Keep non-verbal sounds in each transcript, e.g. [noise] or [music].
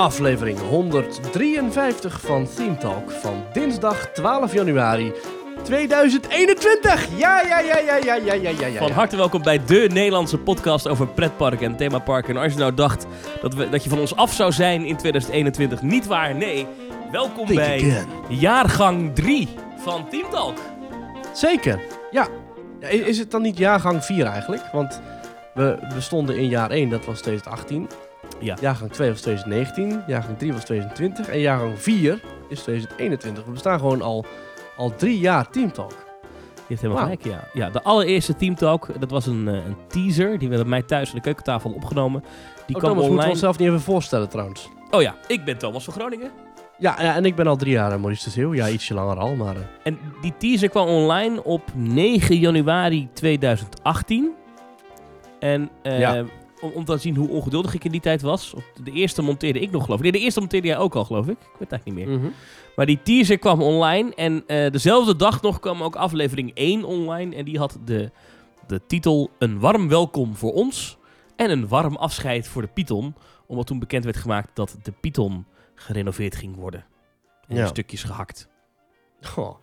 aflevering 153 van Theme Talk van dinsdag 12 januari 2021. Ja, ja, ja, ja, ja, ja, ja, ja. ja. Van harte welkom bij de Nederlandse podcast over pretparken en themaparken. En als je nou dacht dat, we, dat je van ons af zou zijn in 2021, niet waar, nee. Welkom bij jaargang 3 van Team Talk. Zeker, ja. Is het dan niet jaargang 4 eigenlijk? Want we, we stonden in jaar 1, dat was 2018. Ja. Jaargang 2 was 2019. Jaargang 3 was 2020. En jaargang 4 is 2021. We bestaan gewoon al, al drie jaar Team Talk. Je hebt helemaal gelijk, ja. ja. De allereerste Team Talk, dat was een, eh, een teaser die we bij mij thuis aan de keukentafel opgenomen. Die Ook kwam Thomas moeten we online. onszelf niet even voorstellen trouwens. Oh ja, ik ben Thomas van Groningen. Ja, ja en ik ben al drie jaar uh, Maurice de Zeeuw. Ja, ietsje langer al, maar... eh, En die teaser kwam online op 9 januari 2018. En eh, Ja. Om, om te zien hoe ongeduldig ik in die tijd was. De eerste monteerde ik nog, geloof ik. Nee, de eerste monteerde jij ook al, geloof ik. Ik weet het eigenlijk niet meer. mhm. Maar die teaser kwam online. En eh, dezelfde dag nog kwam ook aflevering 1 online. En die had de, de titel Een warm welkom voor ons. En een warm afscheid voor de Python. Omdat toen bekend werd gemaakt dat de Python gerenoveerd ging worden. En Ja. stukjes gehakt. Goh,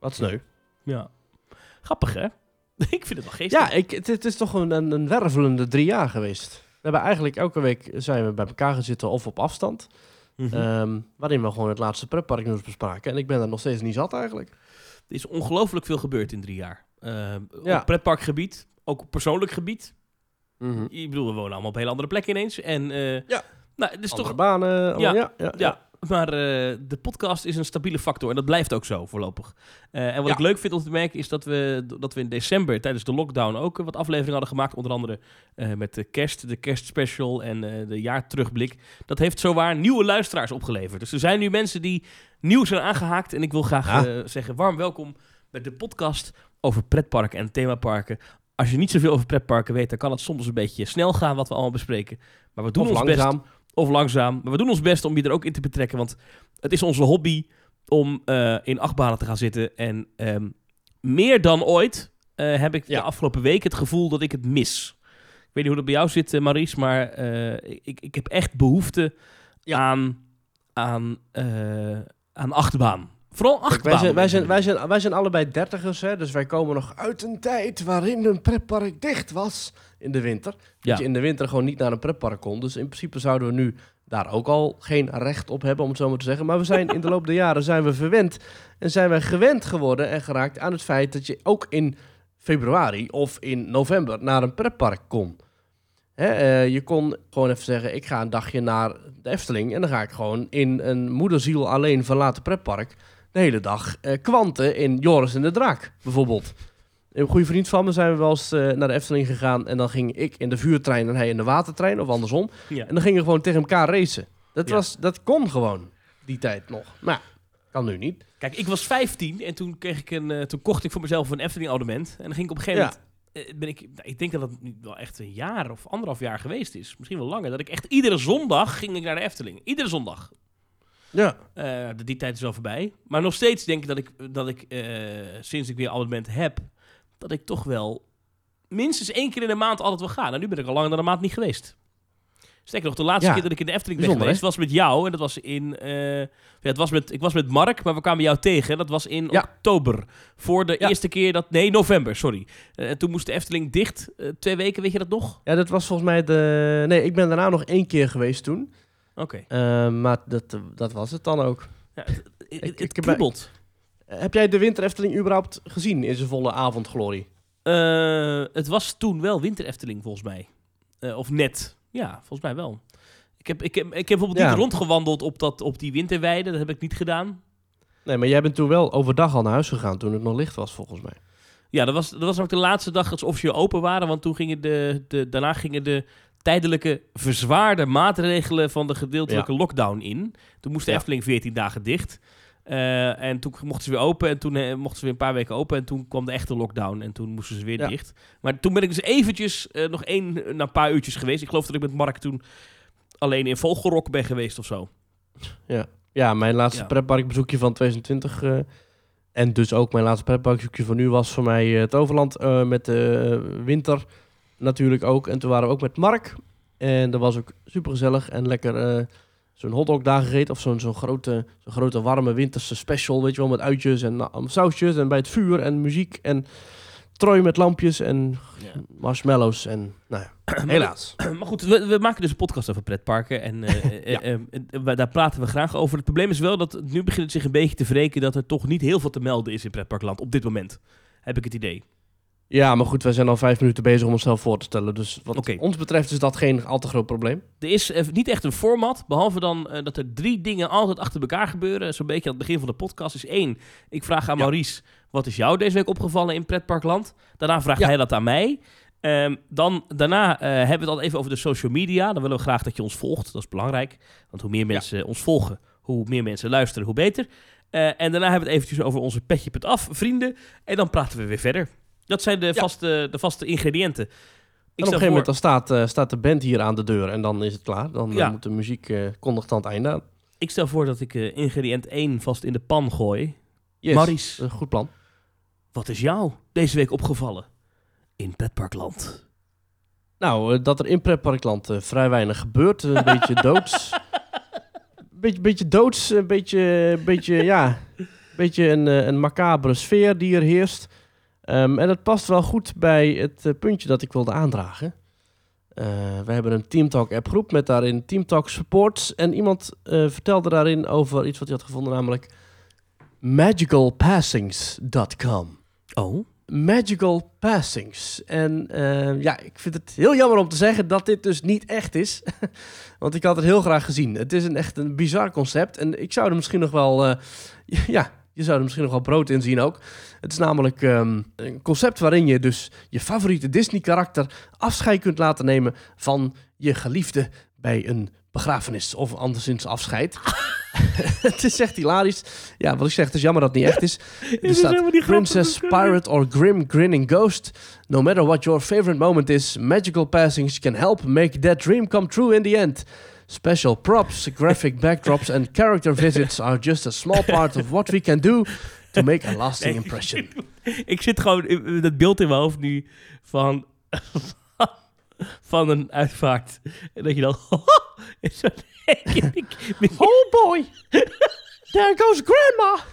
wat sneu. Ja. Grappig, hè? [laughs] ik vind het wel geestig. Ja, ik, het, het is toch een, een, een wervelende drie jaar geweest. We hebben eigenlijk elke week zijn we bij elkaar gaan zitten of op afstand. Mhm. ehm, waarin we gewoon het laatste pretparknieuws bespraken. En ik ben er nog steeds niet zat eigenlijk. er is ongelooflijk veel gebeurd in drie jaar. Eh, Ja. Op pretparkgebied, ook op persoonlijk gebied. Mhm. Ik bedoel, we wonen allemaal op hele andere plekken ineens. En eh, Ja. nou, het is Andere toch... banen. allemaal- Ja, ja, ja, Ja, maar eh, de podcast is een stabiele factor en dat blijft ook zo voorlopig. Eh, en wat Ja. ik leuk vind om te merken is dat we, dat we in december tijdens de lockdown ook wat afleveringen hadden gemaakt. Onder andere eh, met de kerst, de kerstspecial en eh, de jaarterugblik. Dat heeft zowaar nieuwe luisteraars opgeleverd. Dus er zijn nu mensen die nieuw zijn aangehaakt. En ik wil graag Ja. eh, zeggen warm welkom bij de podcast over pretparken en themaparken. Als je niet zoveel over pretparken weet, dan kan het soms een beetje snel gaan wat we allemaal bespreken. Maar we doen Of ons best langzaam. Of langzaam. Maar we doen ons best om je er ook in te betrekken. Want het is onze hobby om eh, in achtbanen te gaan zitten. En ehm, meer dan ooit eh, heb ik Ja. de afgelopen week het gevoel dat ik het mis. Ik weet niet hoe dat bij jou zit, eh, Maries. Maar ik, ik heb echt behoefte Ja. aan, aan, aan achtbaan. Vooral wij, zijn, wij, zijn, wij, zijn, wij zijn allebei dertigers, hè, dus wij komen nog uit een tijd waarin een pretpark dicht was in de winter. Dat Ja. je in de winter gewoon niet naar een pretpark kon. Dus in principe zouden we nu daar ook al geen recht op hebben, om het zo maar te zeggen. Maar we zijn in de loop der jaren zijn we verwend en zijn we gewend geworden en geraakt aan het feit dat je ook in februari of in november naar een pretpark kon. Hè, eh, je kon gewoon even zeggen, ik ga een dagje naar de Efteling en dan ga ik gewoon in een moederziel alleen verlaten pretpark de hele dag eh, kwanten in Joris en de Draak, bijvoorbeeld. Een goede vriend van me zijn we wel eens eh, naar de Efteling gegaan en dan ging ik in de vuurtrein en hij in de watertrein, of andersom. Ja. En dan gingen we gewoon tegen elkaar racen. Dat, Ja. was, dat kon gewoon, die tijd nog. Maar kan nu niet. Kijk, ik was 15 en toen, kreeg ik een, eh, toen kocht ik voor mezelf een Efteling abonnement. En dan ging ik op een gegeven Ja. moment... ben ik, nou, ik denk dat het nu wel echt een jaar of anderhalf jaar geweest is. Misschien wel langer. Dat ik echt iedere zondag ging ik naar de Efteling. Iedere zondag. Ja, Eh, die tijd is al voorbij. Maar nog steeds denk ik dat ik, dat ik eh, sinds ik weer abonnement heb, dat ik toch wel minstens één keer in de maand altijd wil gaan. En nu ben ik al langer dan een maand niet geweest. Sterker nog, de laatste Ja. keer dat ik in de Efteling ben geweest, was met jou. En dat was in... eh, ja, het was met, ik was met Mark, maar we kwamen jou tegen. Dat was in Ja. oktober. Voor de Ja. eerste keer dat... Nee, november, sorry. En toen moest de Efteling dicht. twee weken, weet je dat nog? ja, dat was volgens mij de... Nee, ik ben daarna nog één keer geweest toen. Oké. Eh, maar dat, dat was het dan ook. Ja, het het, Ik- het ik heb- jij de Winter Efteling überhaupt gezien in zijn volle avondglorie? Eh, het was toen wel Winter Efteling, volgens mij. Eh, of net. Ja, volgens mij wel. Ik heb, ik heb, ik heb bijvoorbeeld Ja. niet rondgewandeld op, dat, op die winterweide. Dat heb ik niet gedaan. Nee, maar jij bent toen wel overdag al naar huis gegaan toen het nog licht was, volgens mij. Ja, dat was, dat was ook de laatste dag dat ze officieel open waren. Want toen gingen de, de, daarna gingen de tijdelijke verzwaarde maatregelen van de gedeeltelijke lockdown in. Toen moest de Ja. Efteling 14 dagen dicht. Eh, en toen mochten ze weer open en toen eh, mochten ze weer een paar weken open. En toen kwam de echte lockdown en toen moesten ze weer Ja. dicht. Maar toen ben ik dus eventjes eh, nog één, na een paar uurtjes geweest. Ik geloof dat ik met Mark toen alleen in Vogelrok ben geweest of zo. Ja, mijn laatste Ja. pretparkbezoekje van 2020 eh, en dus ook mijn laatste pretparkbezoekje van nu was voor mij het Overland met de winter natuurlijk ook. En toen waren we ook met Mark en dat was ook super gezellig en lekker eh, zo'n hotdog daar gegeten. Of zo'n zo'n grote, zo'n grote warme winterse special, weet je wel, met uitjes en uh, sausjes. En bij het vuur en muziek en trooi met lampjes en Ja. marshmallows. En nou ja, [clears throat] helaas. Maar goed, we, we maken dus een podcast over pretparken. En eh, [laughs] eh, Ja. eh, eh, daar praten we graag over. Het probleem is wel dat het- nu begint het zich een beetje te wreken dat er toch niet heel veel te melden is in pretparkland op dit moment. Heb ik het idee. Ja, maar goed, wij zijn al vijf minuten bezig om onszelf voor te stellen. Dus wat ons betreft is dat geen al te groot probleem. Er is eh, niet echt een format, behalve dan eh, dat er drie dingen altijd achter elkaar gebeuren. Zo'n beetje aan het begin van de podcast is één. Ik vraag aan Ja. Maurice, wat is jou deze week opgevallen in pretparkland? Daarna vraagt Ja. hij dat aan mij. Ehm, dan, daarna eh, hebben we het al even over de social media. Dan willen we graag dat je ons volgt. Dat is belangrijk. Want hoe meer mensen ons volgen, hoe meer mensen luisteren, hoe beter. En daarna hebben we het eventjes over onze petje.af vrienden. En dan praten we weer verder. Dat zijn de, vaste, de vaste ingrediënten. Ik en op een gegeven moment voor- dan staat, eh, staat de band hier aan de deur en dan is het klaar. Dan eh, moet de muziek eh kondigt aan het einde aan. Ik stel voor dat ik ingrediënt 1 vast in de pan gooi. Yes, goed plan. Wat is jou deze week opgevallen in Pretparkland? Nou, dat er in pretparkland eh, vrij weinig gebeurt. Een [laughs] beetje doods. Beetje, beetje doods, een beetje, beetje, ja, een beetje een, een macabere sfeer die er heerst. Ehm, en dat past wel goed bij het eh, puntje dat ik wilde aandragen. Eh, we hebben een Teamtalk app groep met daarin Teamtalk supports. En iemand eh, vertelde daarin over iets wat hij had gevonden, namelijk magicalpassings.com. Oh, Magical Passings. En eh, ja, ik vind het heel jammer om te zeggen dat dit dus niet echt is. [laughs] Want ik had het heel graag gezien. Het is een echt een bizar concept. En ik zou er misschien nog wel... [laughs] ja, je zou er misschien nog wel brood in zien ook. Het is namelijk ehm, een concept waarin je dus je favoriete Disney-karakter afscheid kunt laten nemen van je geliefde bij een begrafenis of anderszins afscheid. [laughs] het is echt hilarisch. Ja, wat ik zeg, het is jammer dat het niet echt is. [laughs] Er staat. Princess, Pirate or Grim Grinning Ghost. No matter what your favorite moment is, magical passings can help make that dream come true in the end. Special props, graphic [laughs] backdrops and character visits are just a small part of what we can do to make a lasting impression. ik zit gewoon in- dat beeld in mijn hoofd nu van, van een uitvaart. En dat je dan... [laughs] [laughs] Oh boy, there goes grandma.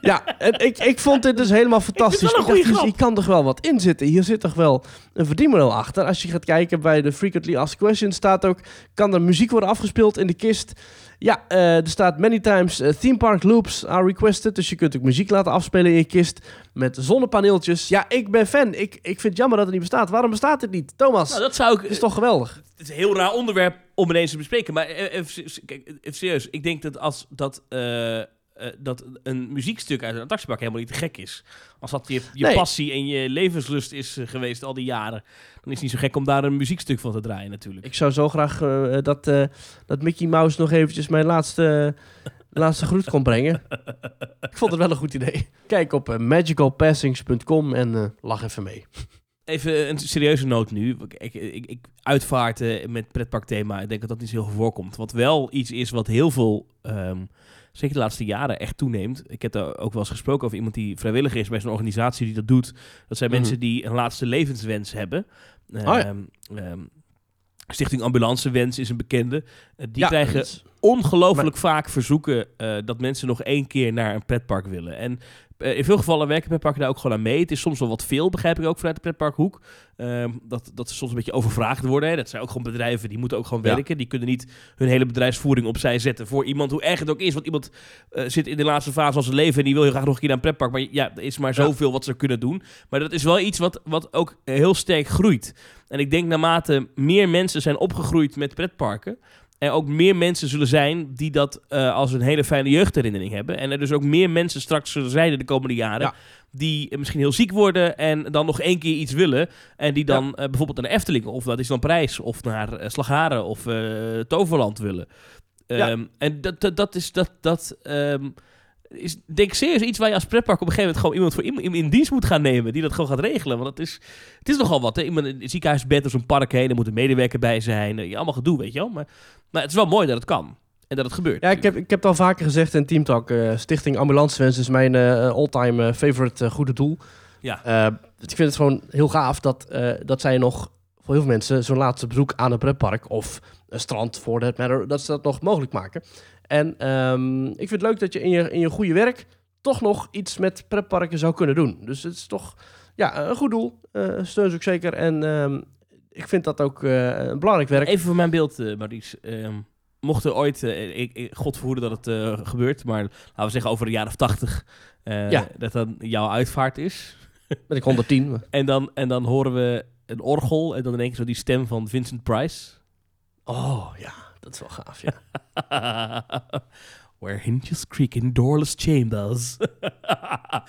Ja, en ik, ik vond dit dus helemaal fantastisch. Ik dacht, dus kan toch wel wat in zitten. Hier zit toch wel een verdienmodel achter. Als je gaat kijken bij de Frequently Asked Questions staat ook... kan er muziek worden afgespeeld in de kist? Ja, eh, er staat many times eh, theme park loops are requested. Dus je kunt ook muziek laten afspelen in je kist met zonnepaneeltjes. Ja, ik ben fan. Ik, ik vind het jammer dat het niet bestaat. Waarom bestaat het niet? Thomas, Nou, dat zou ik... is toch geweldig? Het is een heel raar onderwerp om ineens te bespreken. Maar eh, even, serieus. Ik denk dat als dat, eh, dat een muziekstuk uit een attractiepark helemaal niet te gek is. Als dat je, je Nee. passie en je levenslust is eh, geweest al die jaren. Dan is het niet zo gek om daar een muziekstuk van te draaien natuurlijk. Ik zou zo graag eh, dat, dat Mickey Mouse nog eventjes mijn laatste, [laughs] laatste groet kon brengen. [laughs] Ik vond het wel een goed idee. Kijk op magicalpassings.com en lach even mee. Even een serieuze noot nu. Ik, ik, ik, uitvaarten met pretparkthema, ik denk dat dat niet zo heel veel voorkomt. Wat wel iets is wat heel veel, ehm, zeker de laatste jaren, echt toeneemt. Ik heb daar ook wel eens gesproken over iemand die vrijwilliger is bij zo'n organisatie die dat doet. Dat zijn Mhm. mensen die een laatste levenswens hebben. Oh ja. Ehm, ehm, Stichting Ambulancewens is een bekende. Eh, die Ja, krijgen ongelooflijk vaak verzoeken eh, dat mensen nog één keer naar een pretpark willen. En in veel gevallen werken pretparken daar ook gewoon aan mee. Het is soms wel wat veel, begrijp ik ook vanuit de pretparkhoek. Ehm, dat, dat ze soms een beetje overvraagd worden. Hè. Dat zijn ook gewoon bedrijven, die moeten ook gewoon Ja. werken. Die kunnen niet hun hele bedrijfsvoering opzij zetten voor iemand, hoe erg het ook is. Want iemand eh, zit in de laatste fase van zijn leven en die wil heel graag nog een keer naar een pretpark. Maar ja, er is maar Ja. zoveel wat ze kunnen doen. Maar dat is wel iets wat, wat ook heel sterk groeit. En ik denk naarmate meer mensen zijn opgegroeid met pretparken... er ook meer mensen zullen zijn die dat eh, als een hele fijne jeugdherinnering hebben. En er dus ook meer mensen straks zullen zijn in de komende jaren... Ja. die eh, misschien heel ziek worden en dan nog één keer iets willen... en die dan eh, bijvoorbeeld naar de Efteling of naar Disneyland Parijs... of naar eh, Slagharen of Toverland willen. Ja. Ehm, En dat, dat, dat is... Dat, dat, ehm, is denk ik serieus iets waar je als pretpark op een gegeven moment gewoon iemand voor in, in, in dienst moet gaan nemen die dat gewoon gaat regelen. Want het is, het is nogal wat. Hè? Iemand in een ziekenhuisbed of zo'n park heen, er moet een medewerker bij zijn. eh, allemaal gedoe, weet je wel. Maar, maar het is wel mooi dat het kan. En dat het gebeurt. Ja, ik heb, ik heb het al vaker gezegd in Teamtalk. eh Stichting Ambulancewens is mijn eh all-time favorite goede doel. Ja. Eh, ik vind het gewoon heel gaaf dat, dat zij nog voor heel veel mensen zo'n laatste bezoek aan een pretpark of een strand voor that matter, dat ze dat nog mogelijk maken. En ehm, ik vind het leuk dat je in je, in je goede werk toch nog iets met pretparken zou kunnen doen. Dus het is toch ja, een goed doel. Eh steun ze ook zeker. En ehm, ik vind dat ook eh, een belangrijk werk. Even voor mijn beeld, eh Maurice. Ehm, mocht er ooit, ik, ik, God verhoede dat het gebeurt, maar laten we zeggen over de jaren 80, eh, Ja. dat dan jouw uitvaart is. [laughs] Met ik 110. En dan, en dan horen we een orgel en dan in één keer zo die stem van Vincent Price. Oh ja, dat is wel gaaf, ja. [laughs] Where hinges creak in doorless chambers.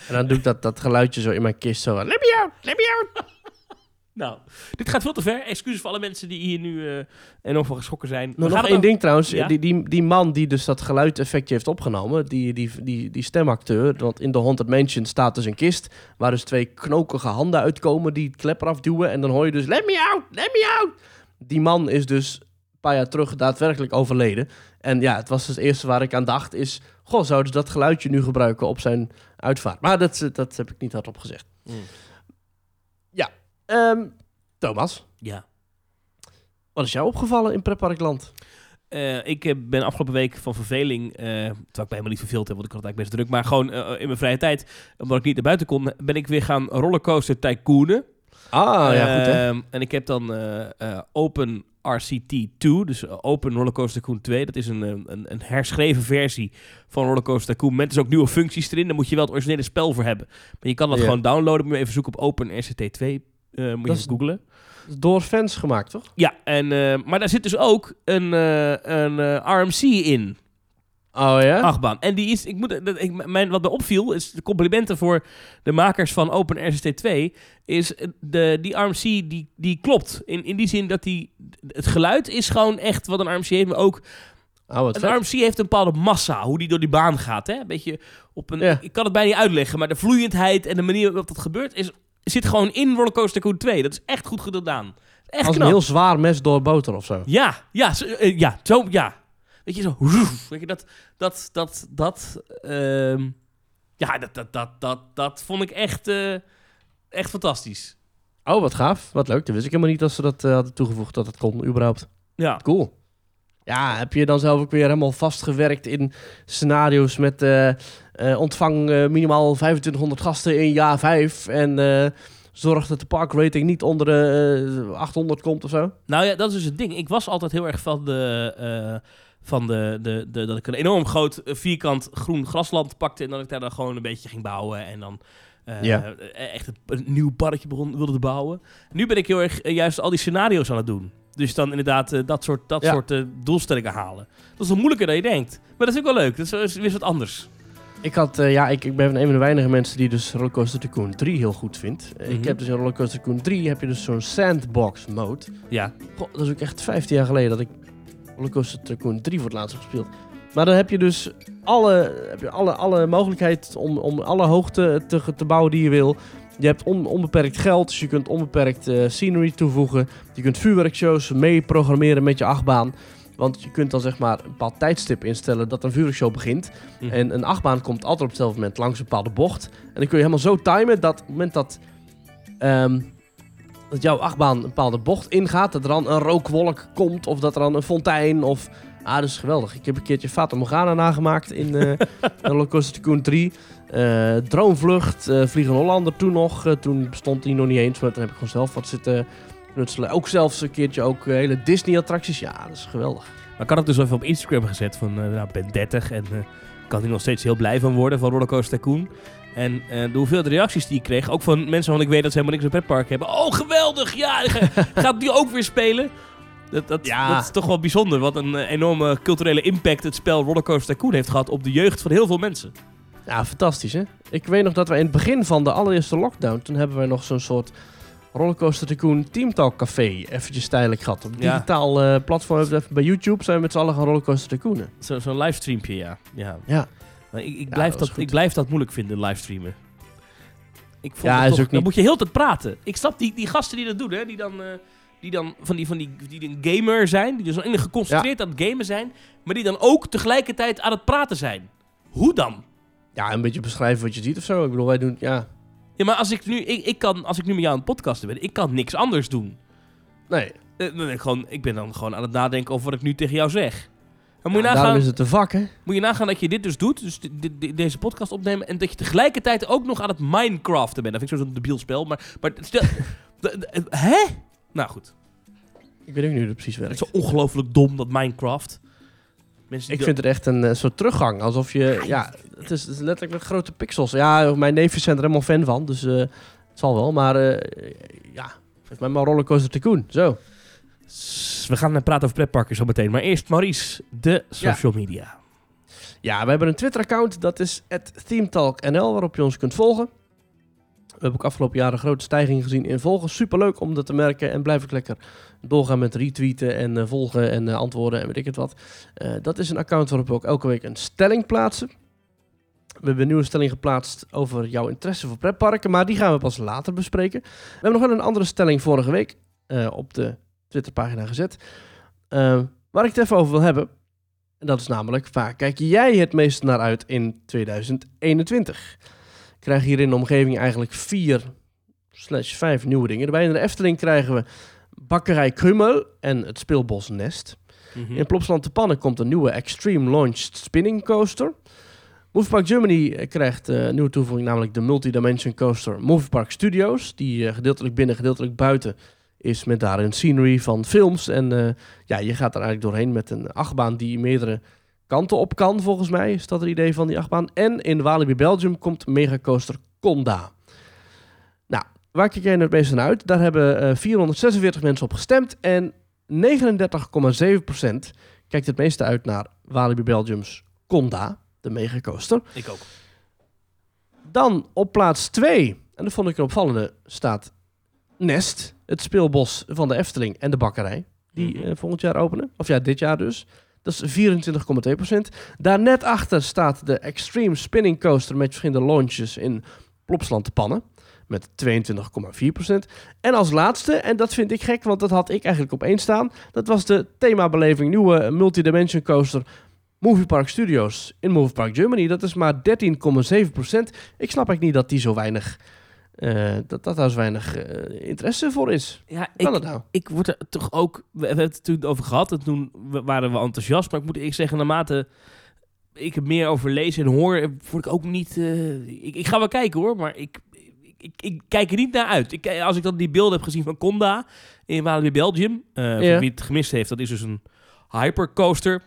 En dan doe ik dat, dat geluidje zo in mijn kist zo. Let me out, let me out. [laughs] nou, dit gaat veel te ver. Excuses voor alle mensen die hier nu eh, enorm van geschrokken zijn. Gaan nog één ding trouwens. Ja? Die, die, die man die dus dat geluideffectje heeft opgenomen, die, die, die, die stemacteur, want in de Haunted Mansion staat dus een kist waar dus twee knokige handen uitkomen die het klepper afduwen en dan hoor je dus let me out, let me out. Die man is dus paar jaar terug daadwerkelijk overleden. En ja, het was dus het eerste waar ik aan dacht is, goh, zouden ze dat geluidje nu gebruiken op zijn uitvaart? Maar dat, dat heb ik niet hardop gezegd. Mm. Ehm, Thomas, Ja. wat is jou opgevallen in Pretparkland? Eh, ik eh, ben afgelopen week van verveling, eh terwijl ik me helemaal niet verveeld heb, want ik had het eigenlijk best druk, maar gewoon eh, in mijn vrije tijd, omdat ik niet naar buiten kon, ben ik weer gaan rollercoaster tycoonen. Ah, ja, goed hè. Ehm, en ik heb dan eh, eh, Open RCT2, dus Open Rollercoaster Tycoon 2. Dat is een, eh, een, een herschreven versie van Rollercoaster Tycoon. Met dus ook nieuwe functies erin. Daar moet je wel het originele spel voor hebben. Maar je kan dat gewoon downloaden. Moet je even zoeken op Open RCT2. eh, moet je Dat googlen. Door fans gemaakt, toch? Ja, en, eh, maar daar zit dus ook een, een RMC in. Oh ja? achtbaan. En die is, ik moet, dat, ik, mijn, wat me opviel, is de complimenten voor de makers van Open RCT 2, is eh, de, die RMC, die, die klopt. In, in die zin dat die, het geluid is gewoon echt wat een RMC heeft, maar ook, Oh, een vet. RMC heeft een bepaalde massa, hoe die door die baan gaat. Hè? Een beetje op een, Ja. ik kan het bijna niet uitleggen, maar de vloeiendheid en de manier waarop dat gebeurt, is, zit gewoon in Rollercoaster Tycoon 2. Dat is echt goed gedaan. Echt Als knap. een heel zwaar mes door boter of zo. Ja, ja, zo, eh, ja, zo, ja. Weet je, zo, weet je, dat, dat, dat, dat, ehm, ja, dat, dat, dat, dat, dat vond ik echt, eh, echt fantastisch. Oh, wat gaaf. Wat leuk. Dat wist ik helemaal niet dat ze dat eh, hadden toegevoegd, dat het kon, überhaupt. Ja, Cool. Ja, heb je dan zelf ook weer helemaal vastgewerkt in scenario's met eh, ontvang minimaal 2500 gasten in jaar 5 en zorg dat de parkrating niet onder de eh, 800 komt of zo? nou ja, dat is dus het ding. Ik was altijd heel erg van de, van de, de, de, dat ik een enorm groot eh, vierkant groen grasland pakte en dat ik daar dan gewoon een beetje ging bouwen en dan... eh, Ja. eh, echt een, een nieuw parkje begon, wilde te bouwen. Nu ben ik heel erg juist al die scenario's aan het doen. Dus dan inderdaad dat soort, dat Ja. soort doelstellingen halen. Dat is wel moeilijker dan je denkt. Maar dat vind ik wel leuk. Dat is, is weer wat anders. Ik, had, ja, ik, ik ben een van de weinige mensen die dus Rollercoaster Tycoon 3 heel goed vindt. Ik Mhm. heb dus in Rollercoaster Tycoon 3 heb je dus zo'n sandbox mode. Ja. Goh, dat is ook echt 15 jaar geleden dat ik Rollercoaster Tycoon 3 voor het laatst gespeeld. Maar dan heb je dus alle, heb je alle, alle mogelijkheid om, om alle hoogte te, te bouwen die je wil. Je hebt on- onbeperkt geld, dus je kunt onbeperkt eh, scenery toevoegen. Je kunt vuurwerkshows mee programmeren met je achtbaan. Want je kunt dan zeg maar een bepaald tijdstip instellen dat een vuurwerkshow begint. Mhm. En een achtbaan komt altijd op hetzelfde moment langs een bepaalde bocht. En dan kun je helemaal zo timen dat op het moment dat, ehm, dat jouw achtbaan een bepaalde bocht ingaat, dat er dan een rookwolk komt of dat er dan een fontein of... Ah, dat is geweldig. Ik heb een keertje Fata Morgana nagemaakt in eh [laughs] Rollercoaster Tycoon 3. Eh, Droomvlucht, eh, Vliegende Hollander toen nog. Toen bestond die nog niet eens, maar toen heb ik gewoon zelf wat zitten knutselen. Ook zelfs een keertje ook hele Disney-attracties. Ja, dat is geweldig. Maar ik had het dus even op Instagram gezet van, nou, ben 30 en ik kan hier nog steeds heel blij van worden van Rollercoaster Tycoon. En eh, de hoeveelheid reacties die ik kreeg, ook van mensen waarvan ik weet dat ze helemaal niks met pretpark hebben. Oh, geweldig! Ja, [laughs] ga- gaat die ook weer spelen? Dat, dat, Ja. dat is toch wel bijzonder. Wat een eh, enorme culturele impact het spel Rollercoaster Tycoon heeft gehad op de jeugd van heel veel mensen. Ja, fantastisch hè. Ik weet nog dat wij in het begin van de allereerste lockdown, toen hebben wij nog zo'n soort Rollercoaster Tycoon Teamtalk Café eventjes tijdelijk gehad. Op een digitaal eh, platform, even bij YouTube zijn we met z'n allen gaan Rollercoaster Tycoonen. Zo- Zo'n livestreampje, ja. ja. Ja. Maar ik, ik, Ja, blijf dat dat, ik blijf dat moeilijk vinden, livestreamen. Ik vond Ja, is toch, ook dan niet- moet je heel tijd praten. Ik snap die, die gasten die dat doen, hè, die dan, eh, die dan van die, van die, die een gamer zijn, die dus geconcentreerd aan het gamen zijn, maar die dan ook tegelijkertijd aan het praten zijn. Hoe dan? Ja, een beetje beschrijven wat je ziet of zo. Ik bedoel, wij doen, ja. Ja, maar als ik nu, ik, ik kan, als ik nu met jou aan het podcasten ben, ik kan niks anders doen. Nee. Eh, nee, gewoon, ik ben dan gewoon aan het nadenken over wat ik nu tegen jou zeg. Dan moet, je nagaan, daarom is het een vak, hè? moet je nagaan dat je dit dus doet, dus deze podcast opnemen, en dat je tegelijkertijd ook nog aan het Minecraften bent. Dat vind ik zo'n debiel spel, maar, maar stel... [laughs] de- de- hè? Nou goed, Ik weet ook niet hoe het precies het werkt. is zo ongelooflijk dom, dat Minecraft. Mensen Ik vind het echt een eh, soort teruggang. Alsof je... Ja, het is, het is letterlijk met grote pixels. Ja, mijn neefjes zijn er helemaal fan van. Dus eh, het zal wel. Maar eh, ja, geef mij maar Rollercoaster Tycoon. Zo. We gaan eh, praten over pretparken zo meteen. Maar eerst Maurice, de social media. Ja, we hebben een Twitter-account. Dat is ThemeTalkNL, waarop je ons kunt volgen. We hebben ook afgelopen jaar een grote stijging gezien in volgen. Superleuk om dat te merken. En blijf ik lekker doorgaan met retweeten en eh, volgen en eh, antwoorden en weet ik het wat. Dat is een account waarop we ook elke week een stelling plaatsen. We hebben een nieuwe stelling geplaatst over jouw interesse voor pretparken. Maar die gaan we pas later bespreken. We hebben nog wel een andere stelling vorige week op de Twitterpagina gezet. eh, waar ik het even over wil hebben. En dat is namelijk, waar kijk jij het meest naar uit in 2021? Ik krijg hier in de omgeving eigenlijk vier slash vijf nieuwe dingen. Bij in de Efteling krijgen we Bakkerij Krummel en het Speelbos Nest. Mhm. In Plopsland te Pannen komt een nieuwe Extreme Launched Spinning Coaster. Movie Park Germany eh, krijgt eh, een nieuwe toevoeging, namelijk de Multidimension Coaster Movie Park Studios. Die eh, gedeeltelijk binnen, gedeeltelijk buiten is met daarin scenery van films. En eh, ja, je gaat er eigenlijk doorheen met een achtbaan die meerdere kanten op kan, volgens mij. Is dat het idee van die achtbaan. En in Walibi Belgium komt Mega Coaster Conda. Nou, waar kijk jij nou het meeste naar uit? Daar hebben eh, 446 mensen op gestemd. En 39,7% kijkt het meeste uit naar Walibi Belgium's Conda, de Mega Coaster. Ik ook. Dan op plaats 2, en dat vond ik een opvallende, staat Nest, het speelbos van de Efteling en de bakkerij. Die Mhm. eh, volgend jaar openen. Of ja, dit jaar dus. Dat is 24,2%. Daar net achter staat de Extreme Spinning Coaster met verschillende launches in Plopsland pannen. Met 22,4%. En als laatste, en dat vind ik gek, want dat had ik eigenlijk op één staan. Dat was de themabeleving nieuwe Multidimension Coaster Movie Park Studios in Movie Park Germany. Dat is maar 13,7%. Ik snap eigenlijk niet dat die zo weinig, eh, dat, dat daar zo weinig eh, interesse voor is. Ja, kan ik, nou? ik word er toch ook... We hebben het toen over gehad en toen waren we enthousiast. Maar ik moet ik zeggen, naarmate ik er meer over lees en hoor, word ik ook niet... eh, ik, ik ga wel kijken hoor, maar ik, ik, ik, kijk er niet naar uit. Ik, als ik dan die beelden heb gezien van Conda in Walibi Belgium. Ja. Wie het gemist heeft, dat is dus een hypercoaster.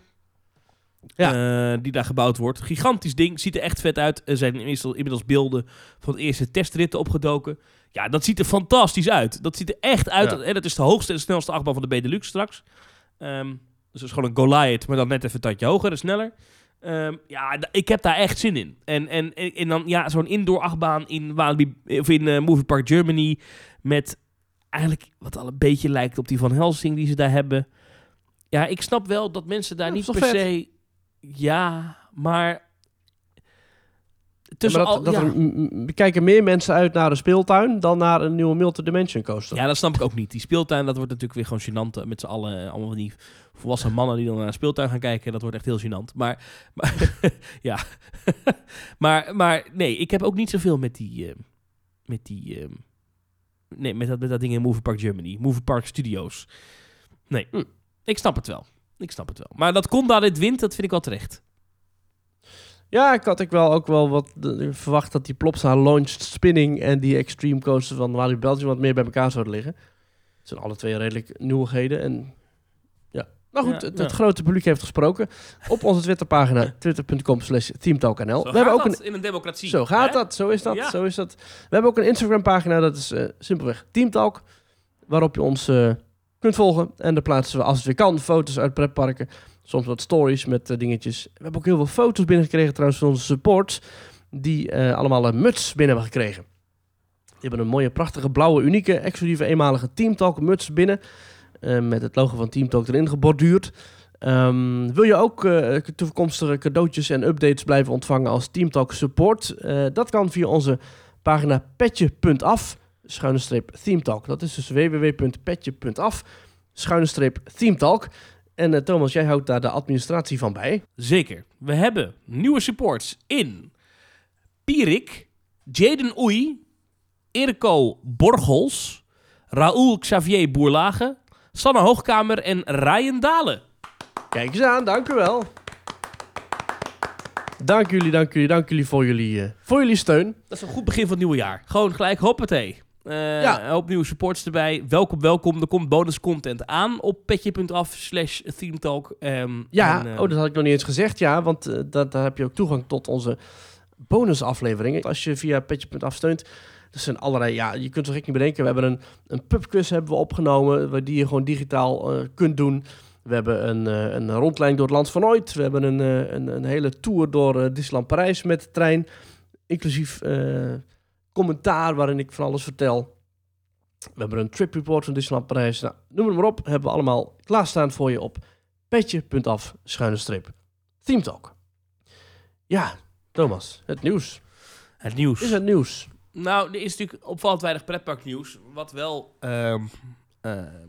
Eh, die daar gebouwd wordt. Gigantisch ding, ziet er echt vet uit. Er zijn inmiddels, beelden van de eerste testritten opgedoken. Ja, dat ziet er fantastisch uit. Dat ziet er echt uit. Ja. En dat is de hoogste en snelste achtbaan van de Benelux straks. Ehm, dus het is gewoon een Goliath, maar dan net even een tandje hoger en sneller. Ehm, ja, ik heb daar echt zin in. En, en, en, dan ja, zo'n indoor achtbaan in, Walibi, of in eh, Movie Park Germany. Met eigenlijk wat al een beetje lijkt op die van Helsing die ze daar hebben. Ja, ik snap wel dat mensen daar Ja, niet dat per se... Ja, maar... Ja, Tussen maar dat, al, dat ja. er, kijken meer mensen uit naar een speeltuin dan naar een nieuwe Multidimension Coaster. Ja, dat snap ik ook niet. Die speeltuin, dat wordt natuurlijk weer gewoon gênant. eh, Met z'n allen, eh, allemaal van die volwassen mannen die dan naar een speeltuin gaan kijken. Dat wordt echt heel gênant. Maar, maar [laughs] ja. [laughs] maar, maar nee, ik heb ook niet zoveel met die... eh, met die... eh, nee, met dat, met dat ding in Movie Park Germany. Movie Park Studios. Nee, Hm. ik snap het wel. Ik snap het wel. Maar dat Conda dit wint, dat vind ik wel terecht. Ja, ik had ik wel ook wel wat de- verwacht dat die Plopsa Launched Spinning en die Extreme Coaster van Walibi Belgium wat meer bij elkaar zouden liggen. Het zijn alle twee redelijk nieuwigheden en ja. Maar goed, Ja, het, ja. grote publiek heeft gesproken. Op onze Twitterpagina, [laughs] twitter.com slash teamtalknl. Zo We hebben gaat ook een dat in een democratie. Zo gaat hè? dat, zo is dat, Ja. zo is dat. We hebben ook een Instagram-pagina, dat is eh, simpelweg Teamtalk, waarop je ons eh, kunt volgen. En daar plaatsen we, als het weer kan, foto's uit pretparken. Soms wat stories met eh, dingetjes. We hebben ook heel veel foto's binnengekregen trouwens van onze supports, die eh, allemaal een muts binnen hebben gekregen. Die hebben een mooie, prachtige, blauwe, unieke, exclusieve, eenmalige Teamtalk muts binnen. eh, met het logo van Teamtalk erin geborduurd. Ehm, wil je ook toekomstige cadeautjes en updates blijven ontvangen als Teamtalk support? Dat kan via onze pagina petje.af, schuine streep Teamtalk. Dat is dus www.petje.af, schuine streep. En eh, Thomas, jij houdt daar de administratie van bij. Zeker. We hebben nieuwe supports in Pierik, Jaden Oei, Irko Borgels, Raoul Xavier Boerlage, Sanne Hoogkamer en Ryan Dalen. Kijk eens aan, dank u wel. Dank jullie, dank jullie, dank jullie voor jullie, eh, voor jullie steun. Dat is een goed begin van het nieuwe jaar. Gewoon gelijk hoppatee. Eh Ja. Hoop nieuwe supports erbij. Welkom, welkom. Er komt bonus content aan op petje.af slash themetalk. Ehm, Ja, en, oh, dat had ik nog niet eens gezegd, ja, want eh, dat, daar heb je ook toegang tot onze bonusafleveringen. Als je via petje.af steunt, er zijn allerlei, ja, je kunt er gek niet bedenken. We hebben een, een pubquiz hebben we opgenomen, waar die je gewoon digitaal eh, kunt doen. We hebben een, een rondleiding door het land van ooit. We hebben een, een, een hele tour door Disneyland Parijs met de trein. Inclusief commentaar waarin ik van alles vertel. We hebben een trip report van Disneyland Parijs. Nou, noem het maar op. Hebben we allemaal klaarstaan voor je op petje.af schuine streep. Theme Talk. Ja, Thomas, het nieuws. het nieuws. Is het nieuws? Nou, er is natuurlijk opvallend weinig pretparknieuws. Wat wel, ehm, ehm,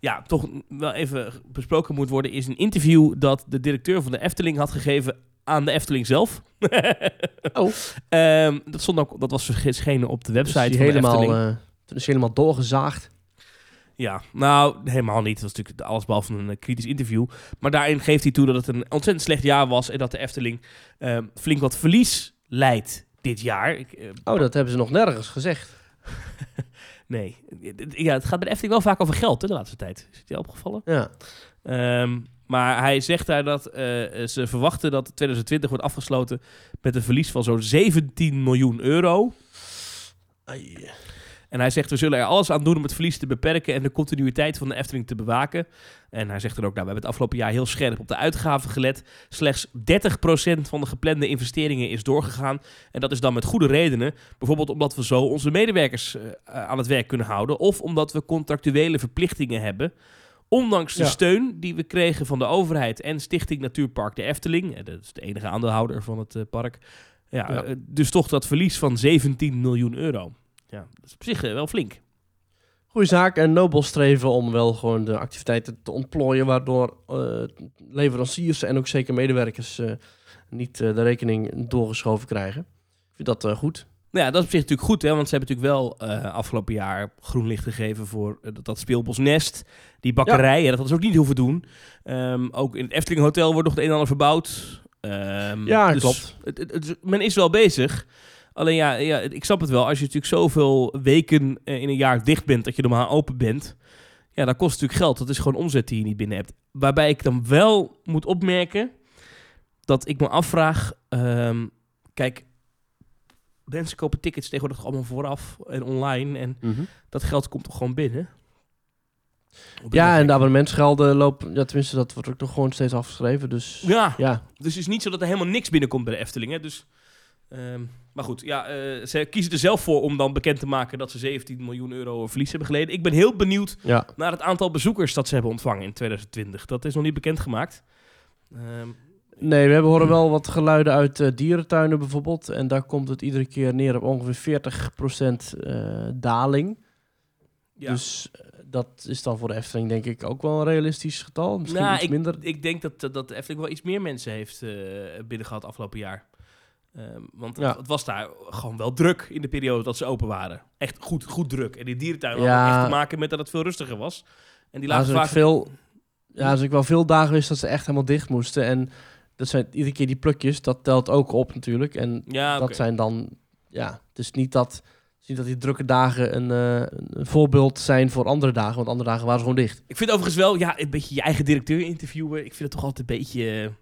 ja, toch wel even besproken moet worden, is een interview dat de directeur van de Efteling had gegeven aan de Efteling zelf. [laughs] Oh. Ehm, dat, stond ook, dat was verschenen op de Dus website die van de helemaal, Efteling. eh, toen is hij helemaal doorgezaagd. Ja, nou, helemaal niet. Het was natuurlijk alles behalve een eh, kritisch interview. Maar daarin geeft hij toe dat het een ontzettend slecht jaar was en dat de Efteling ehm, flink wat verlies leidt dit jaar. Ik, eh, Oh, dat hebben ze nog nergens gezegd. Nee. Ja, het gaat bij de Efteling wel vaak over geld hè, de laatste tijd. Is het je opgevallen? Ja. Ehm, maar hij zegt daar dat eh, ze verwachten dat 2020 wordt afgesloten met een verlies van zo'n 17 miljoen euro. Ai. En hij zegt, we zullen er alles aan doen om het verlies te beperken en de continuïteit van de Efteling te bewaken. En hij zegt dan ook, nou, we hebben het afgelopen jaar heel scherp op de uitgaven gelet. Slechts 30% van de geplande investeringen is doorgegaan. En dat is dan met goede redenen. Bijvoorbeeld omdat we zo onze medewerkers eh, aan het werk kunnen houden. Of omdat we contractuele verplichtingen hebben. Ondanks de Ja. steun die we kregen van de overheid en Stichting Natuurpark de Efteling. eh, Dat is de enige aandeelhouder van het eh, park. Ja, Ja. eh, dus toch dat verlies van 17 miljoen euro. Ja, dat is op zich eh, wel flink. Goeie zaak en nobel streven om wel gewoon de activiteiten te ontplooien, waardoor eh, leveranciers en ook zeker medewerkers eh, niet de rekening doorgeschoven krijgen. Ik vind dat goed. Nou ja, dat is op zich natuurlijk goed, hè, want ze hebben natuurlijk wel afgelopen jaar groen licht gegeven voor dat, dat speelbos Nest. Die bakkerij, ja. dat hadden ze ook niet hoeven doen. Ehm, ook in het Efteling Hotel wordt nog het een en ander verbouwd. Ehm, Ja, dus klopt. Het, het- het- men is wel bezig. Alleen ja, ja, ik snap het wel. Als je natuurlijk zoveel weken eh, in een jaar dicht bent, dat je normaal open bent. Ja, dat kost natuurlijk geld. Dat is gewoon omzet die je niet binnen hebt. Waarbij ik dan wel moet opmerken dat ik me afvraag. ehm, kijk, mensen kopen tickets tegenwoordig allemaal vooraf en online. En dat geld komt toch gewoon binnen? Ja, en de abonnementsgelden lopen, ja, tenminste, dat wordt ook nog gewoon steeds afgeschreven. Dus Ja, ja, dus het is niet zo dat er helemaal niks binnenkomt bij de Efteling. Hè? Dus, ehm, maar goed, ja, eh, ze kiezen er zelf voor om dan bekend te maken dat ze 17 miljoen euro verlies hebben geleden. Ik ben heel benieuwd ja. naar het aantal bezoekers dat ze hebben ontvangen in 2020. Dat is nog niet bekendgemaakt. Ehm Nee, we hebben horen wel wat geluiden uit eh, dierentuinen bijvoorbeeld. En daar komt het iedere keer neer op ongeveer 40% eh daling. ja. Dus dat is dan voor de Efteling denk ik ook wel een realistisch getal. Misschien Nou, iets ik, minder. ik denk dat, dat de Efteling wel iets meer mensen heeft binnen gehad afgelopen jaar. Ehm, want Ja. het, het was daar gewoon wel druk in de periode dat ze open waren. Echt goed, goed druk. En die dierentuin Ja. had echt te maken met dat het veel rustiger was. En die Ja, lagen is ook vaak... veel, ja, ook wel veel dagen geweest dat ze echt helemaal dicht moesten. En dat zijn iedere keer die plukjes, dat telt ook op natuurlijk. En Ja, dat zijn dan, ja, het is niet dat, het is niet dat die drukke dagen een, eh, een voorbeeld zijn voor andere dagen, want andere dagen waren ze gewoon dicht. Ik vind overigens wel, ja, een beetje je eigen directeur interviewen. Ik vind het toch altijd een beetje...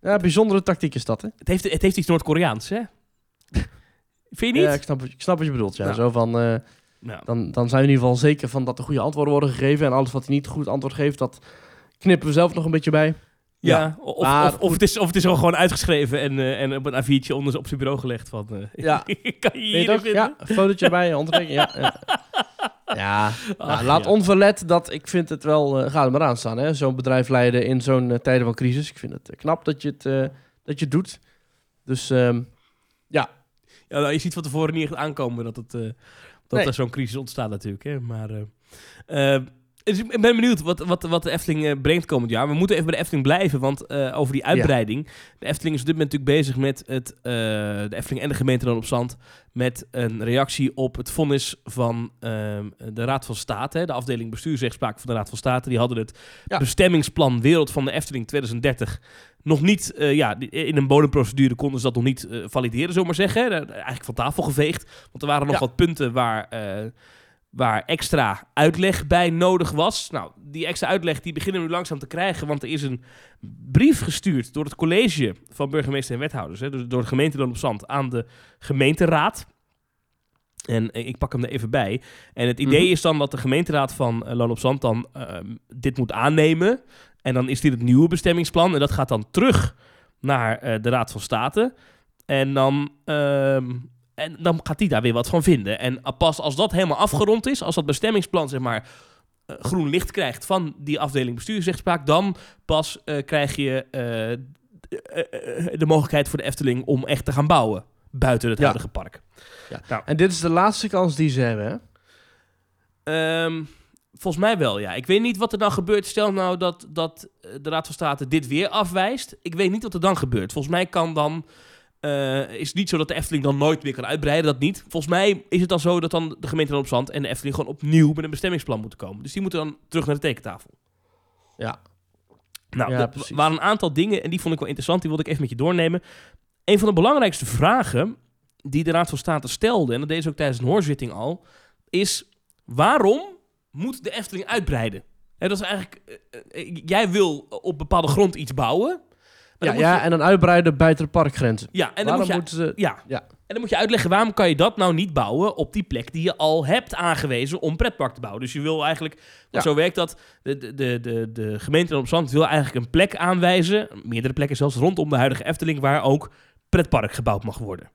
Ja, bijzondere tactiek is dat, hè? het, heeft, het heeft iets Noord-Koreaans, hè? vind je niet? Ja, ik snap, wat- ik snap wat je bedoelt, ja. Nou. Zo van, eh, Nou, dan, dan zijn we in ieder geval zeker van dat er goede antwoorden worden gegeven. En alles wat hij niet goed antwoord geeft, dat knippen we zelf nog een beetje bij. Ja, of, maar of, of, het is, of het is al gewoon uitgeschreven en, eh, en op een A4'tje onder, op zijn bureau gelegd van... eh, Ja. [laughs] kan je je hier vinden? Ja, een fotootje erbij, handtekening. Ja, ja. [laughs] ja nou, Ach, laat ja. onverlet dat ik vind het wel, eh ga er maar aan staan, hè. Zo'n bedrijf leiden in zo'n tijden van crisis. Ik vind het knap dat je het, dat je het doet. Dus ehm, Ja, nou, je ziet van tevoren niet echt aankomen dat, het, dat Nee. er zo'n crisis ontstaat natuurlijk. Hè? Maar Dus ik ben benieuwd wat, wat, wat de Efteling eh, brengt komend jaar. We moeten even bij de Efteling blijven, want eh, over die uitbreiding. De Efteling is op dit moment natuurlijk bezig met het, eh, de Efteling en de gemeente dan op zand. Met een reactie op het vonnis van ehm, de Raad van State. hè, De afdeling bestuursrechtspraak van de Raad van State. Die hadden het Ja. bestemmingsplan Wereld van de Efteling 2030 nog niet, eh, ja, in een bodemprocedure konden ze dat nog niet eh, valideren, zomaar zeggen. Eigenlijk van tafel geveegd. Want er waren nog Ja. wat punten waar, eh, waar extra uitleg bij nodig was. Nou, die extra uitleg die beginnen we nu langzaam te krijgen, want er is een brief gestuurd door het college van burgemeester en wethouders, hè, dus door de gemeente Dan op Zand aan de gemeenteraad. En eh, ik pak hem er even bij. En het idee Mhm. is dan dat de gemeenteraad van uh, Loon op Zand dan ehm, dit moet aannemen. En dan is dit het nieuwe bestemmingsplan. En dat gaat dan terug naar eh, de Raad van State. En dan, ehm, en dan gaat die daar weer wat van vinden. En pas als dat helemaal afgerond is, als dat bestemmingsplan zeg maar eh, groen licht krijgt van die afdeling bestuursrechtspraak, dan pas eh, krijg je eh, de mogelijkheid voor de Efteling om echt te gaan bouwen buiten het Ja. huidige park. En dit is de laatste kans die ze hebben, hè? Ehm, volgens mij wel, ja. Ik weet niet wat er dan gebeurt. Stel nou dat, dat de Raad van State dit weer afwijst. Ik weet niet wat er dan gebeurt. Volgens mij kan dan... eh, is het niet zo dat de Efteling dan nooit meer kan uitbreiden, dat niet. Volgens mij is het dan zo dat dan de gemeente Dan op Zand en de Efteling gewoon opnieuw met een bestemmingsplan moeten komen. Dus die moeten dan terug naar de tekentafel. Ja. Nou, Ja, er waren een aantal dingen en die vond ik wel interessant. Die wilde ik even met je doornemen. Een van de belangrijkste vragen die de Raad van State stelde, en dat deed ze ook tijdens een hoorzitting al, is waarom moet de Efteling uitbreiden? Dat is eigenlijk, eh, eh, jij wil op bepaalde grond iets bouwen. Ja, ja, je- en dan uitbreiden buiten de parkgrenzen. ja, en dan Waarom moet je, ja. Ja. En dan moet je uitleggen waarom kan je dat nou niet bouwen op die plek die je al hebt aangewezen om pretpark te bouwen. Dus je wil eigenlijk, Ja. zo werkt dat, de, de, de, de, gemeente op Zand wil eigenlijk een plek aanwijzen, meerdere plekken zelfs rondom de huidige Efteling, waar ook pretpark gebouwd mag worden.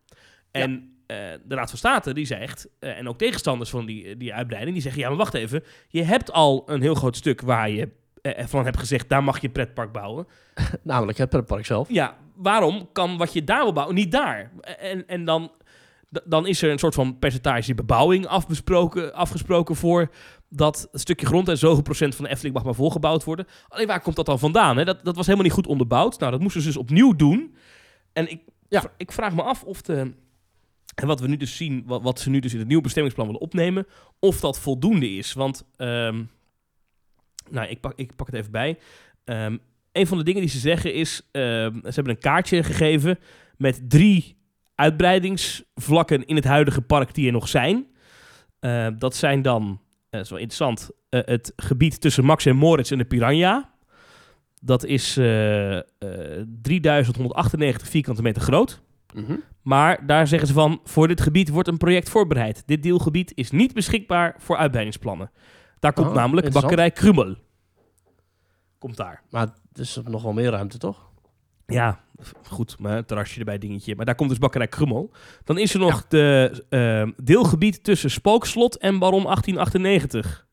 En eh, de Raad van State die zegt, eh, en ook tegenstanders van die, die uitbreiding, die zeggen, ja maar wacht even, je hebt al een heel groot stuk waar je van hebt gezegd, daar mag je pretpark bouwen. [laughs] Namelijk het pretpark zelf. Ja, waarom kan wat je daar wil bouwen niet daar? En, en dan, dan is er een soort van percentage bebouwing afbesproken, afgesproken voor dat stukje grond en zoveel procent van de Efteling mag maar volgebouwd worden. Alleen waar komt dat dan vandaan? Hè? Dat, dat was helemaal niet goed onderbouwd. Nou, dat moesten ze dus opnieuw doen. En ik, Ja. ik vraag me af of de... En wat we nu dus zien, wat, wat ze nu dus in het nieuwe bestemmingsplan willen opnemen, of dat voldoende is. Want, ehm, nou, ik pak, ik pak het even bij. Ehm, een van de dingen die ze zeggen is, ehm, ze hebben een kaartje gegeven met drie uitbreidingsvlakken in het huidige park die er nog zijn. Eh, dat zijn dan, eh, dat is wel interessant, eh, het gebied tussen Max en Moritz en de Piranha. Dat is eh, eh, 3198 vierkante meter groot. Mhm. Maar daar zeggen ze van, voor dit gebied wordt een project voorbereid. Dit deelgebied is niet beschikbaar voor uitbreidingsplannen. Daar komt Oh, namelijk bakkerij Krummel. Komt daar. Maar het is nog wel meer ruimte, toch? Ja, goed, maar een terrasje erbij, dingetje. Maar daar komt dus bakkerij Krummel. Dan is er nog de eh, deelgebied tussen Spookslot en Baron 1898.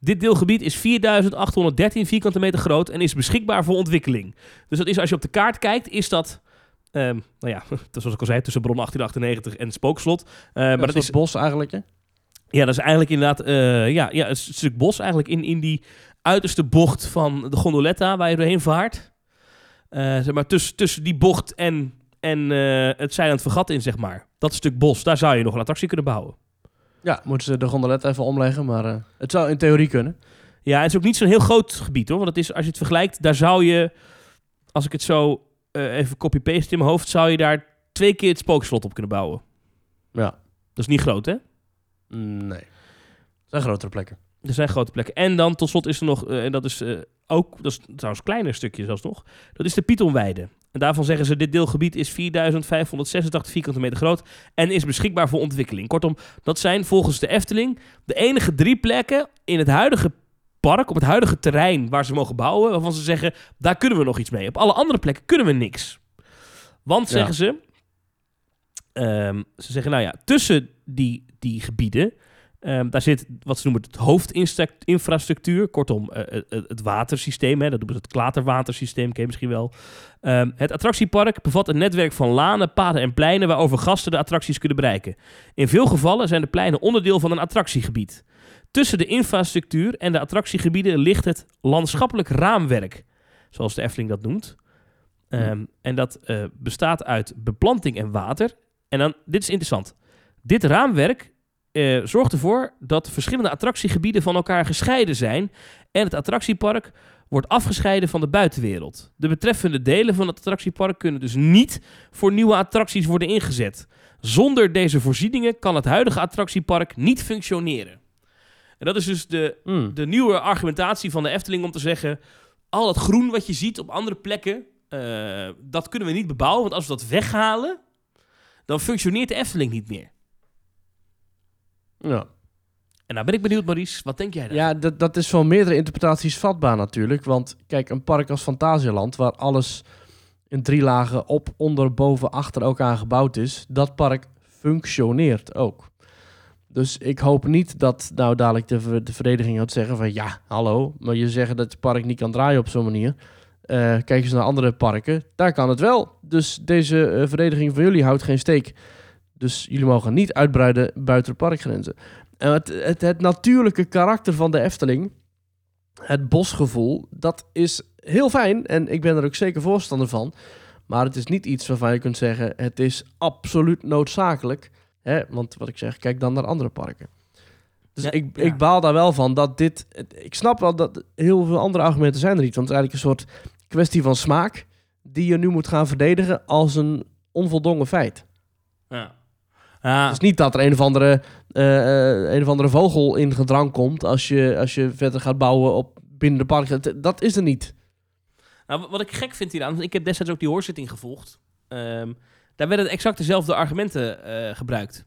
Dit deelgebied is 4813 vierkante meter groot en is beschikbaar voor ontwikkeling. Dus dat is, als je op de kaart kijkt, is dat... ehm, nou ja, [laughs] zoals ik al zei, tussen Baron 1898 en Spookslot. Maar maar dat is, bos eigenlijk, hè? ja, dat is eigenlijk inderdaad eh, ja, ja, een stuk bos eigenlijk in, in die uiterste bocht van de gondoletta waar je doorheen vaart. Eh, zeg maar tussen, tussen die bocht en, en eh, het Zeilend Vergat in, zeg maar. Dat stuk bos, daar zou je nog een attractie kunnen bouwen. Ja, moeten ze de gondolet even omleggen, maar eh, het zou in theorie kunnen. Ja, het is ook niet zo'n heel groot gebied hoor. Want het is, als je het vergelijkt, daar zou je, als ik het zo even copy-paste in mijn hoofd, zou je daar twee keer het spookslot op kunnen bouwen. Ja. Dat is niet groot, hè? Nee. Het zijn grotere plekken. Er zijn grote plekken. En dan tot slot is er nog, eh, en dat is eh, ook, dat is trouwens een kleiner stukje zelfs nog, dat is de Pythonweide. En daarvan zeggen ze, dit deelgebied is 4586 vierkante meter groot en is beschikbaar voor ontwikkeling. Kortom, dat zijn volgens de Efteling de enige drie plekken in het huidige park, op het huidige terrein waar ze mogen bouwen, waarvan ze zeggen, daar kunnen we nog iets mee. Op alle andere plekken kunnen we niks. Want, Ja. zeggen ze, ehm, ze zeggen, nou ja, tussen die, die gebieden, ehm, daar zit wat ze noemen het hoofdinfrastructuur, kortom eh, eh, eh, het watersysteem, hè, dat noemen ze het klaterwatersysteem, ken je misschien wel. Ehm, het attractiepark bevat een netwerk van lanen, paden en pleinen waarover gasten de attracties kunnen bereiken. In veel gevallen zijn de pleinen onderdeel van een attractiegebied. Tussen de infrastructuur en de attractiegebieden ligt het landschappelijk raamwerk, zoals de Efteling dat noemt. Ehm, en dat bestaat uit beplanting en water. En dan, dit is interessant. Dit raamwerk eh, zorgt ervoor dat verschillende attractiegebieden van elkaar gescheiden zijn. En het attractiepark wordt afgescheiden van de buitenwereld. De betreffende delen van het attractiepark kunnen dus niet voor nieuwe attracties worden ingezet. Zonder deze voorzieningen kan het huidige attractiepark niet functioneren. En dat is dus de, Hmm. de nieuwe argumentatie van de Efteling om te zeggen... al dat groen wat je ziet op andere plekken, eh, dat kunnen we niet bebouwen. Want als we dat weghalen, dan functioneert de Efteling niet meer. Ja. En nou ben ik benieuwd, Maurice, wat denk jij daarvan? Ja, dat, dat is van meerdere interpretaties vatbaar natuurlijk. Want kijk, een park als Fantasialand, waar alles in drie lagen op, onder, boven, achter elkaar gebouwd is, dat park functioneert ook. Dus ik hoop niet dat nou dadelijk de, de vereniging gaat zeggen van ja, hallo, maar je zegt dat het park niet kan draaien op zo'n manier. Eh, kijk eens naar andere parken, daar kan het wel. Dus deze eh, vereniging van jullie houdt geen steek. Dus jullie mogen niet uitbreiden buiten de parkgrenzen. En het, het, het natuurlijke karakter van de Efteling, het bosgevoel, dat is heel fijn. En ik ben er ook zeker voorstander van. Maar het is niet iets waarvan je kunt zeggen, het is absoluut noodzakelijk. Hè? Want wat ik zeg, kijk dan naar andere parken. Dus Ja, ik, ja. ik baal daar wel van dat dit... Ik snap wel dat heel veel andere argumenten zijn er niet. Want het is eigenlijk een soort kwestie van smaak... die je nu moet gaan verdedigen als een onvoldongen feit. Ja. Ja, Het is niet dat er een of andere, eh, eh, een of andere vogel in gedrang komt als je, als je verder gaat bouwen op binnen de park. Dat- Dat is er niet. Nou, wat ik gek vind hieraan, ik heb destijds ook die hoorzitting gevolgd. Ehm, daar werden exact dezelfde argumenten eh, gebruikt.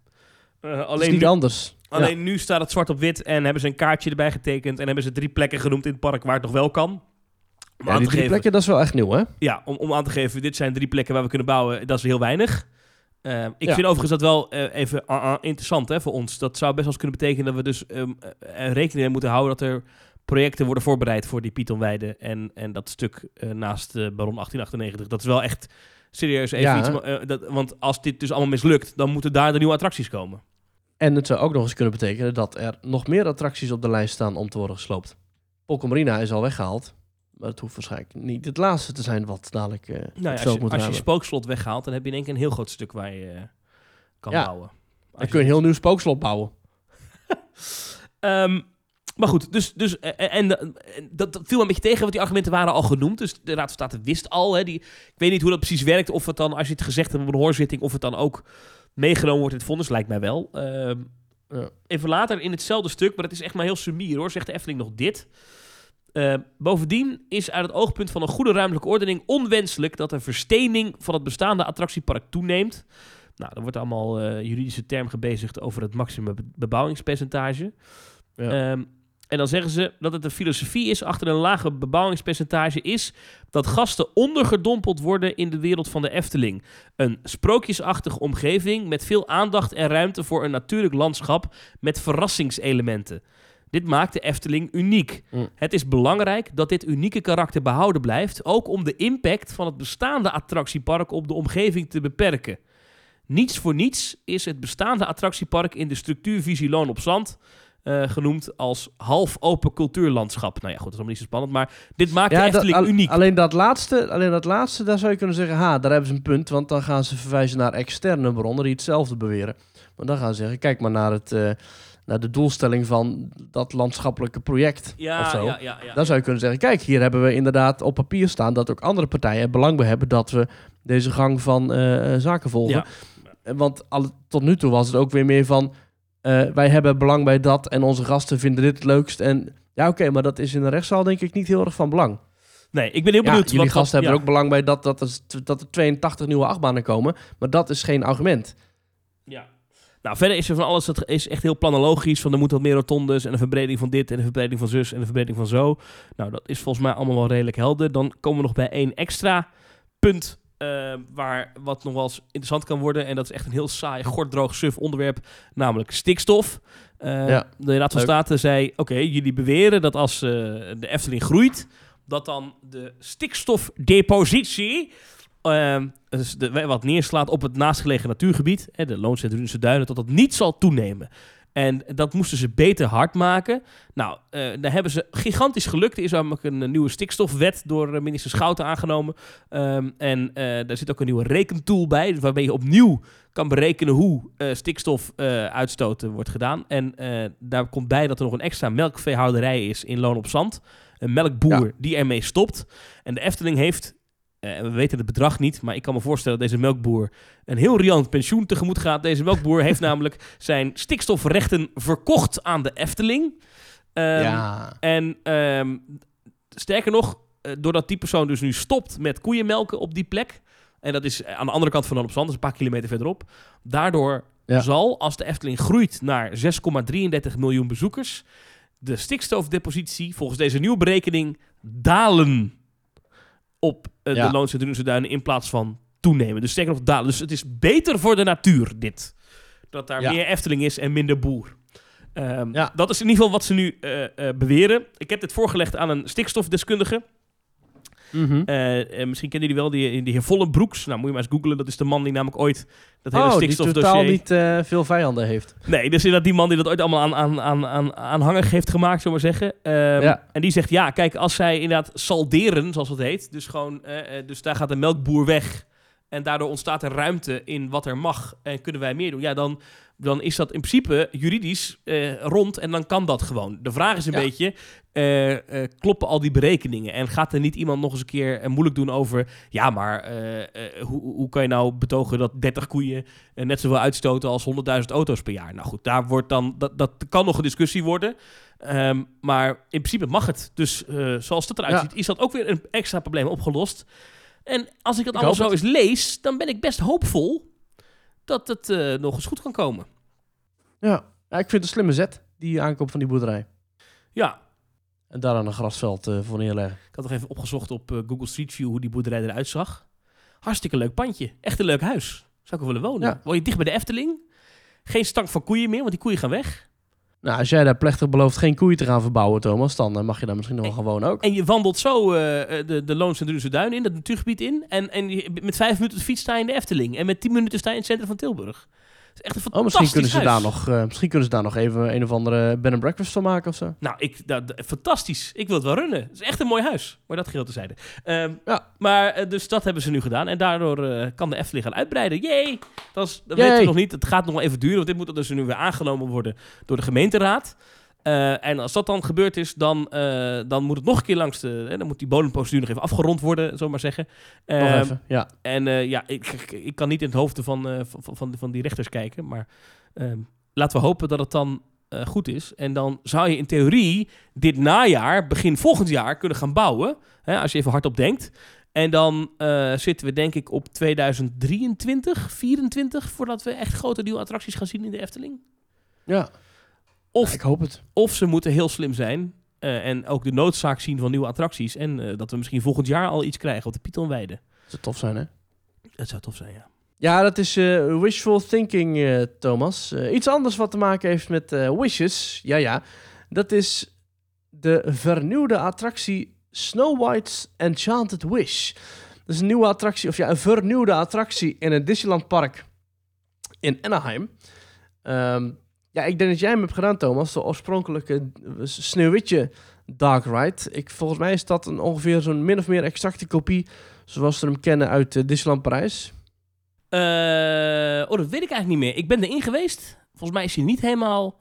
Eh, Het is alleen niet nu, anders. alleen nu staat het zwart op wit en hebben ze een kaartje erbij getekend en hebben ze drie plekken genoemd in het park waar het nog wel kan. Om, Ja, aan, die te drie geven, plekken, dat is wel echt nieuw, hè? ja, om, om aan te geven, dit zijn drie plekken waar we kunnen bouwen, dat is heel weinig. Eh, ik Ja. vind overigens dat wel eh, even interessant hè, voor ons. Dat zou best wel eens kunnen betekenen dat we dus ehm, eh, rekening mee moeten houden dat er projecten worden voorbereid voor die Pythonweide en, en dat stuk eh, naast Baron 1898. Dat is wel echt serieus even Ja, iets. dat, want als dit dus allemaal mislukt, dan moeten daar de nieuwe attracties komen. En het zou ook nog eens kunnen betekenen dat er nog meer attracties op de lijst staan om te worden gesloopt. Polka Marina is al weggehaald. Maar het hoeft waarschijnlijk niet het laatste te zijn wat dadelijk eh Nou ja, als je, als je spookslot weghaalt, dan heb je in één keer een heel groot stuk waar je eh, kan Ja. bouwen. Dan kun je een heel nieuw spookslot bouwen. [laughs] Ehm, maar goed, dus, dus eh, en, en dat dat viel me een beetje tegen, want die argumenten waren al genoemd. Dus de Raad van State wist al. Hè, die, ik weet niet hoe dat precies werkt. Of het dan, als je het gezegd hebt op een hoorzitting, of het dan ook meegenomen wordt in het vonnis. Lijkt mij wel. Ehm, Ja. Even later in hetzelfde stuk, maar het is echt maar heel sumier hoor, zegt de Efteling nog dit. Eh, bovendien is uit het oogpunt van een goede ruimtelijke ordening onwenselijk dat een verstening van het bestaande attractiepark toeneemt. Nou, er wordt allemaal eh, juridische term gebezigd over het maximum be- bebouwingspercentage. Ja. Ehm, en dan zeggen ze dat het de filosofie is achter een lage bebouwingspercentage is dat gasten ondergedompeld worden in de wereld van de Efteling. Een sprookjesachtige omgeving met veel aandacht en ruimte voor een natuurlijk landschap met verrassingselementen. Dit maakt de Efteling uniek. Mm. Het is belangrijk dat dit unieke karakter behouden blijft, ook om de impact van het bestaande attractiepark op de omgeving te beperken. Niets voor niets is het bestaande attractiepark in de structuurvisie Loon op Zand eh, genoemd als half open cultuurlandschap. Nou ja, goed, dat is allemaal niet zo spannend, maar dit maakt de Efteling al- uniek. Alleen dat, laatste, alleen dat laatste, daar zou je kunnen zeggen, ha, daar hebben ze een punt. Want dan gaan ze verwijzen naar externe bronnen die hetzelfde beweren. Maar dan gaan ze zeggen, kijk maar naar, het, eh, naar de doelstelling van dat landschappelijke project ja, of zo. ja, ja, ja. Dan zou je kunnen zeggen, kijk, hier hebben we inderdaad op papier staan dat ook andere partijen er belang bij hebben dat we deze gang van eh, zaken volgen. Eh, Want tot nu toe was het ook weer meer van, eh, wij hebben belang bij dat en onze gasten vinden dit het leukst. En ja, oké, maar dat is in de rechtszaal denk ik niet heel erg van belang. Nee, ik ben heel Ja, benieuwd. jullie wat- gasten hebben ja. er ook belang bij dat, dat, er, dat er 82 nieuwe achtbanen komen. Maar dat is geen argument. Ja. Nou, verder is er van alles, dat is echt heel planologisch. Van er moeten wat meer rotondes en een verbreding van dit en een verbreding van zus en een verbreding van zo. Nou, dat is volgens mij allemaal wel redelijk helder. Dan komen we nog bij één extra punt eh, waar wat nog wel eens interessant kan worden. En dat is echt een heel saai, gorddroog, suf onderwerp, namelijk stikstof. Eh, Ja, de Raad van leuk. State zei, oké, jullie beweren dat als eh, de Efteling groeit, dat dan de stikstofdepositie de, wat neerslaat op het naastgelegen natuurgebied, hè, de Loonse en Drunense duinen, dat dat niet zal toenemen. En dat moesten ze beter hard maken. Nou, eh, daar hebben ze gigantisch gelukt. Er is namelijk een, eh, nieuwe stikstofwet door eh, minister Schouten aangenomen. Ehm, en daar zit ook een nieuwe rekentool bij, waarmee je opnieuw kan berekenen hoe eh stikstofuitstoten wordt gedaan. En daar komt bij dat er nog een extra melkveehouderij is in Loon op Zand. Een melkboer Ja. die ermee stopt. En de Efteling heeft, eh, we weten het bedrag niet, maar ik kan me voorstellen dat deze melkboer een heel riant pensioen tegemoet gaat. Deze melkboer [laughs] heeft namelijk zijn stikstofrechten verkocht aan de Efteling. Ehm, ja. En ehm, sterker nog, eh, doordat die persoon dus nu stopt met koeienmelken op die plek. En dat is aan de andere kant van op Zand, dus een paar kilometer verderop. Daardoor Ja. zal, als de Efteling groeit naar 6,33 miljoen bezoekers, de stikstofdepositie volgens deze nieuwe berekening dalen op eh, Ja. de Drunense Duinen in plaats van toenemen. Dus sterker nog dalen. Dus het is beter voor de natuur, dit. Dat daar Ja. meer Efteling is en minder boer. Ehm, Ja. Dat is in ieder geval wat ze nu eh, eh, beweren. Ik heb dit voorgelegd aan een stikstofdeskundige. Eh, misschien kennen jullie wel die, die heer Vollenbroeks. Nou, moet je maar eens googlen. Dat is de man die namelijk ooit dat hele oh, die stikstofdossier... totaal niet eh, veel vijanden heeft. Nee, dus inderdaad die man die dat ooit allemaal aan, aan, aan, aan, aanhangig heeft gemaakt, zullen we maar zeggen. Ehm, Ja. En die zegt, ja, kijk, als zij inderdaad salderen, zoals het heet. Dus gewoon, eh, dus daar gaat de melkboer weg. En daardoor ontstaat er ruimte in wat er mag. En kunnen wij meer doen. Ja, dan, dan is dat in principe juridisch eh, rond. En dan kan dat gewoon. De vraag is een Ja. beetje, eh, eh, kloppen al die berekeningen? En gaat er niet iemand nog eens een keer eh, moeilijk doen over... Ja, maar hoe, hoe kan je nou betogen dat 30 koeien net zoveel uitstoten als 100.000 auto's per jaar? Nou goed, daar wordt dan, dat, dat kan nog een discussie worden. Ehm, maar in principe mag het. Dus zoals het eruit Ja. ziet, is dat ook weer een extra probleem opgelost. En als ik het allemaal zo eens lees, dan ben ik best hoopvol dat het eh, nog eens goed kan komen. Ja. ja, ik vind het een slimme zet, die aankoop van die boerderij. Ja, En daar aan een grasveld eh, voor neerleggen. ik had nog even opgezocht op eh, Google Street View hoe die boerderij eruit zag. Hartstikke leuk pandje. Echt een leuk huis. Zou ik wel willen wonen. Ja. Woon je dicht bij de Efteling? Geen stank van koeien meer, want die koeien gaan weg. Nou, als jij daar plechtig belooft geen koeien te gaan verbouwen, Thomas, dan eh, mag je daar misschien nog wel gewoon ook. En je wandelt zo eh, de, de Loons en Drunense Duin in, dat natuurgebied in. En, en je- met vijf minuten fiets sta je in de Efteling. En met tien minuten sta je in het centrum van Tilburg. Is echt een Oh, fantastisch misschien kunnen, ze huis. daar nog, eh, misschien kunnen ze daar nog even een of andere bed and breakfast van maken of zo. Nou, ik, dat, fantastisch. Ik wil het wel runnen. Het is echt een mooi huis. Maar dat geheel tezijde. Ehm Ja. Maar eh, dus dat hebben ze nu gedaan. En daardoor eh, kan de Efteling gaan uitbreiden. Jee! Dat, is, dat weten we nog niet. Het gaat nog wel even duren. Want dit moet dus nu weer aangenomen worden door de gemeenteraad. Eh, en als dat dan gebeurd is, dan, eh, dan moet het nog een keer langs de... eh, dan moet die bodemprocedure nog even afgerond worden, zullen we maar zeggen. Nog Ehm, even, ja. en eh, ja, ik, ik, ik kan niet in het hoofden van, van, van, van die rechters kijken. Maar ehm, laten we hopen dat het dan goed is. En dan zou je in theorie dit najaar, begin volgend jaar, kunnen gaan bouwen. Hè, als je even hardop denkt. En dan zitten we denk ik op 2023, 24, voordat we echt grote nieuwe attracties gaan zien in de Efteling. Ja, Of, ik hoop het. of ze moeten heel slim zijn eh, en ook de noodzaak zien van nieuwe attracties. En eh, dat we misschien volgend jaar al iets krijgen op de Pythonweide. Dat zou tof zijn, hè? Dat zou tof zijn, ja. Ja, dat is eh, wishful thinking, Thomas. Iets anders wat te maken heeft met wishes. Ja, ja. Dat is de vernieuwde attractie Snow White's Enchanted Wish. Dat is een nieuwe attractie, of ja, een vernieuwde attractie in het Disneyland Park in Anaheim. Ehm, ja, ik denk dat jij hem hebt gedaan, Thomas. De oorspronkelijke eh, Sneeuwwitje Dark Ride. Ik, volgens mij is dat een, ongeveer zo'n min of meer exacte kopie zoals we hem kennen uit eh, Disneyland Parijs. Eh, oh, dat weet ik eigenlijk niet meer. Ik ben erin geweest. Volgens mij is hij niet helemaal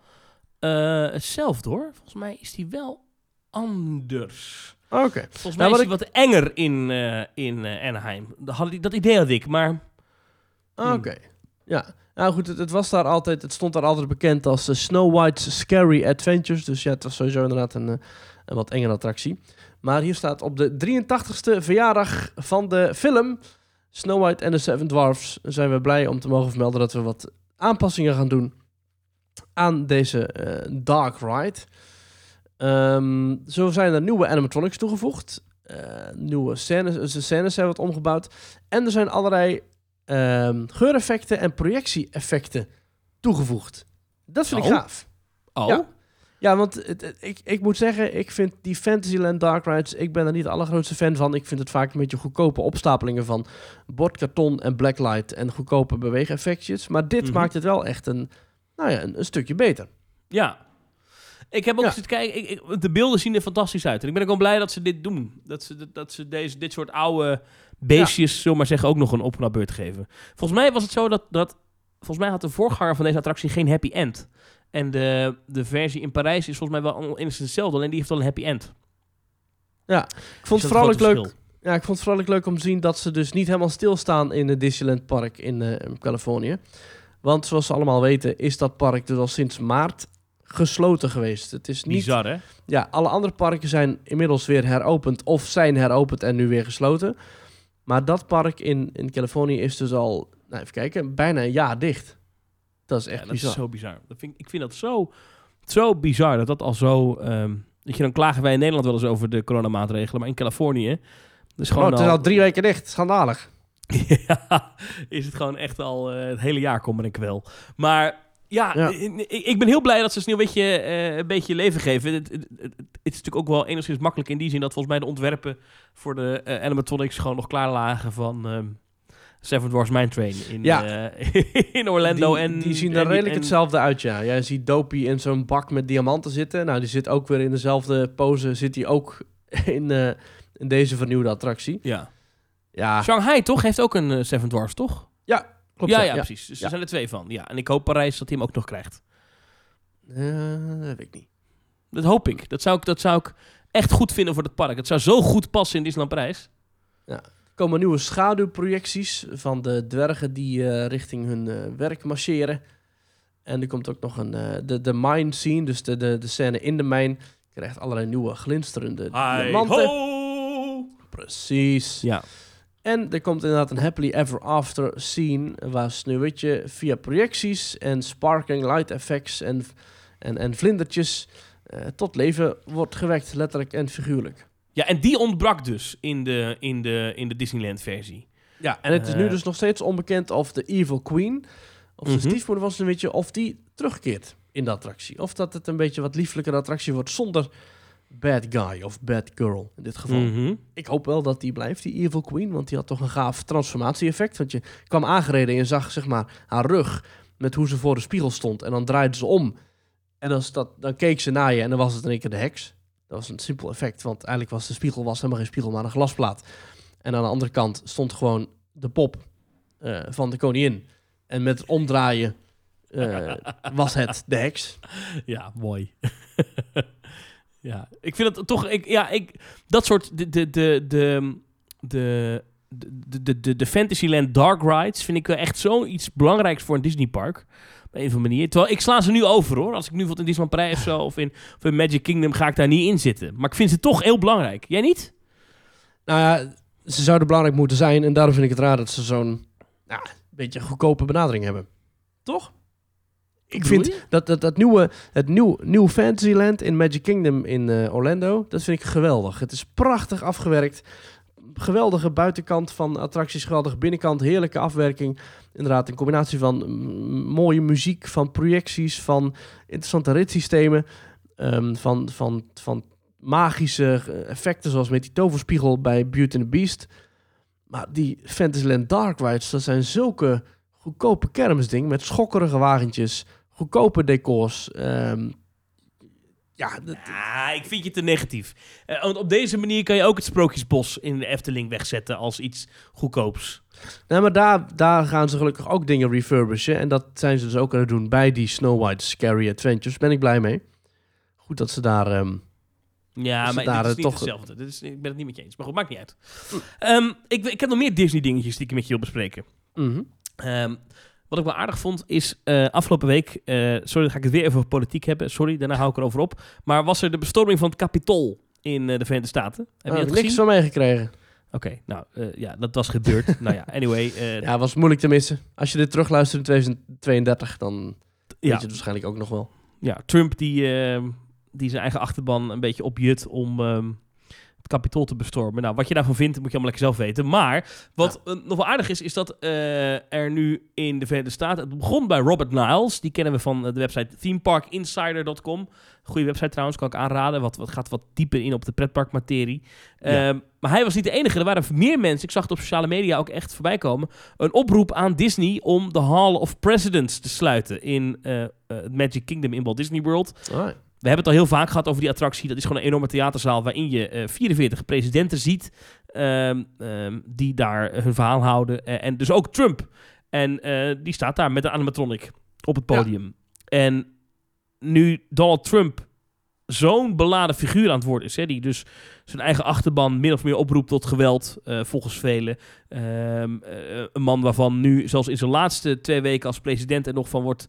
eh, hetzelfde hoor. Volgens mij is hij wel anders. Oké. Volgens mij Nou, is wat hij wat enger in, in Anaheim. Dat, had ik, dat idee had ik, maar... Hmm. Oké. Ja. Nou goed, het, was daar altijd, het stond daar altijd bekend als eh, Snow White's Scary Adventures. Dus ja, het was sowieso inderdaad een, eh, wat engere attractie. Maar hier staat op de 83ste verjaardag van de film Snow White and the Seven Dwarfs zijn we blij om te mogen vermelden dat we wat aanpassingen gaan doen aan deze eh, Dark Ride. Ehm, zo zijn er nieuwe animatronics toegevoegd. Nieuwe scènes, de scènes zijn wat omgebouwd. En er zijn allerlei ehm, geureffecten en projectie-effecten toegevoegd. Dat vind ik Oh. gaaf. Oh, Ja. Ja, want het, het- ik, ik moet zeggen, ik vind die Fantasyland Dark Rides, ik ben er niet de allergrootste fan van. Ik vind het vaak een beetje goedkope opstapelingen van bordkarton en blacklight en goedkope beweegeffectjes. Maar dit Mhm. maakt het wel echt een, nou ja, een, een stukje beter. Ja. Ik heb ook Ja. zitten kijken. Ik, ik- de beelden zien er fantastisch uit. En ik ben ook wel blij dat ze dit doen. Dat ze, dat ze deze, dit soort oude beestjes, zullen we maar zeggen, ook nog een opknapbeurt geven. Volgens mij was het zo dat, dat... Volgens mij had de voorganger van deze attractie geen happy end. En de, de versie in Parijs is volgens mij wel enigszins hetzelfde. Alleen die heeft wel een happy end. Ik vond Is het vooral leuk. Ja, ik vond het vooral leuk om te zien dat ze dus niet helemaal stilstaan in het Disneyland Park in eh, Californië. Want zoals ze allemaal weten is dat park dus al sinds maart gesloten geweest. Het is niet... Bizar, hè? Ja, alle andere parken zijn inmiddels weer heropend of zijn heropend en nu weer gesloten. Maar dat park in, in Californië is dus al, nou even kijken, bijna een jaar dicht. Dat is echt Ja, dat bizar. is zo bizar. Dat vind, ik vind dat zo, zo bizar dat dat al zo... ehm weet je, dan klagen wij in Nederland wel eens over de coronamaatregelen. Maar in Californië... Dus Oh, gewoon het is al, al drie weken dicht, schandalig. [laughs] ja, is het gewoon echt al eh, het hele jaar kommer en kwel. Maar ja, Ja. Ik, ben heel blij dat ze Sneeuw een beetje, eh, een beetje leven geven. Het, het, is natuurlijk ook wel enigszins makkelijk in die zin dat volgens mij de ontwerpen voor de eh, animatronics gewoon nog klaar lagen van ehm Seven Dwarfs Mine Train in, Ja. eh, [laughs] in Orlando. die, en, die zien en er redelijk en- hetzelfde uit, ja. Jij ziet Dopey in zo'n bak met diamanten zitten. Nou, die zit ook weer in dezelfde pose. Zit hij ook [laughs] in, eh, in deze vernieuwde attractie. Ja. Ja, Shanghai toch? Heeft ook een eh, Seven Dwarfs, toch? Klopt. ja, ja, precies. Dus Ja. er zijn er twee van. Ja, en ik hoop Parijs dat hij hem ook nog krijgt. Eh, dat weet ik niet. Dat hoop ik. Dat zou ik, dat zou ik echt goed vinden voor het park. Het zou zo goed passen in Disneyland Parijs. Er komen nieuwe schaduwprojecties van de dwergen die eh, richting hun eh, werk marcheren. En er komt ook nog een, de, de mine scene, dus de, de, de scène in de mijn. krijgt allerlei nieuwe glinsterende diamanten. Precies. Ja. En er komt inderdaad een happily ever after scene waar Sneeuwwitje via projecties en sparkling light effects en, en, en vlindertjes eh, tot leven wordt gewekt, letterlijk en figuurlijk. ja, en die ontbrak dus in de, in de, in de Disneyland versie. Ja, en het is nu Eh. dus nog steeds onbekend of de Evil Queen, of de Mhm. stiefmoeder van Sneeuwwitje, of die terugkeert in de attractie. Of dat het een beetje wat lieflijker attractie wordt zonder bad guy of bad girl in dit geval. Mhm. Ik hoop wel dat die blijft, die Evil Queen. Want die had toch een gaaf transformatie-effect. Want je kwam aangereden en je zag zeg maar, haar rug met hoe ze voor de spiegel stond. En dan draaide ze om. En dan, dat, dan keek ze naar je en dan was het in één keer de heks. Dat was een simpel effect. Want eigenlijk was de spiegel was helemaal geen spiegel, maar een glasplaat. En aan de andere kant stond gewoon de pop eh, van de koningin. En met het omdraaien eh, [laughs] was het de heks. Ja, mooi. [laughs] Ja, ik vind het toch. Ik, ja, ik, dat soort. De, de, de, de, de, de, de, Fantasyland Dark Rides vind ik wel echt zoiets belangrijks voor een Disneypark. Op een of andere manier. Terwijl ik sla ze nu over hoor. Als ik nu wat in Disneyland Parijs of zo. Of in, of in Magic Kingdom ga ik daar niet in zitten. Maar ik vind ze toch heel belangrijk. Jij niet? Nou ja, ze zouden belangrijk moeten zijn. En daarom vind ik het raar dat ze zo'n. Nou, beetje goedkope benadering hebben. Toch? Ik vind dat, dat, dat nieuwe, het nieuw, nieuw Fantasyland in Magic Kingdom in eh, Orlando, dat vind ik geweldig. Het is prachtig afgewerkt. Geweldige buitenkant van attracties, geweldige binnenkant, heerlijke afwerking. Inderdaad, een combinatie van mooie muziek, van projecties, van interessante ritssystemen, ehm, van, van, van magische eh, effecten zoals met die toverspiegel bij Beauty and the Beast. Maar die Fantasyland Dark Rides, dat zijn zulke goedkope kermisdingen met schokkerige wagentjes, goedkope decors. ehm, ja, dat- Ja, ik vind je te negatief. Eh, want op deze manier kan je ook het Sprookjesbos in de Efteling wegzetten als iets goedkoops. nee, maar daar, daar gaan ze gelukkig ook dingen refurbishen. En dat zijn ze dus ook aan het doen bij die Snow White Scary Adventures. Ben ik blij mee. Goed dat ze daar... ehm, Ja, maar daar, dit is niet toch- hetzelfde. Dit is, ik ben het niet met je eens. Maar goed, maakt niet uit. Ehm, ik, ik heb nog meer Disney dingetjes die ik met je wil bespreken. mhm. Ehm, wat ik wel aardig vond is eh, afgelopen week, eh, sorry, dan ga ik het weer even over politiek hebben. Sorry, daarna hou ik erover op. Maar was er de bestorming van het Capitool in eh, de Verenigde Staten? Heb je heb dat ik niks van meegekregen. Oké, nou ja, dat was gebeurd. [laughs] nou ja, anyway. Ja, was moeilijk te missen. Als je dit terugluistert in 2032, dan weet je ja, het waarschijnlijk ook nog wel. ja, Trump die, die zijn eigen achterban een beetje opjut om ehm, kapitool te bestormen. Nou, wat je daarvan vindt, moet je allemaal lekker zelf weten. Maar wat eh, nog wel aardig is, is dat eh, er nu in de Verenigde Staten... Het begon bij Robert Niles. Die kennen we van eh, de website themeparkinsider.com. Goede website trouwens, kan ik aanraden. Wat, wat gaat wat dieper in op de pretparkmaterie. Ja. Ehm, maar hij was niet de enige. Er waren meer mensen, ik zag het op sociale media ook echt voorbij komen... een oproep aan Disney om de Hall of Presidents te sluiten... in het Magic Kingdom in Walt Disney World. We hebben het al heel vaak gehad over die attractie. Dat is gewoon een enorme theaterzaal waarin je eh 44 presidenten ziet ehm, ehm, die daar hun verhaal houden. Eh, en dus ook Trump. En eh, die staat daar met een animatronic op het podium. En nu Donald Trump zo'n beladen figuur aan het worden is, hè, die dus zijn eigen achterban min of meer oproept tot geweld, eh, volgens velen. Ehm, eh, een man waarvan nu, zelfs in zijn laatste twee weken als president, er nog van wordt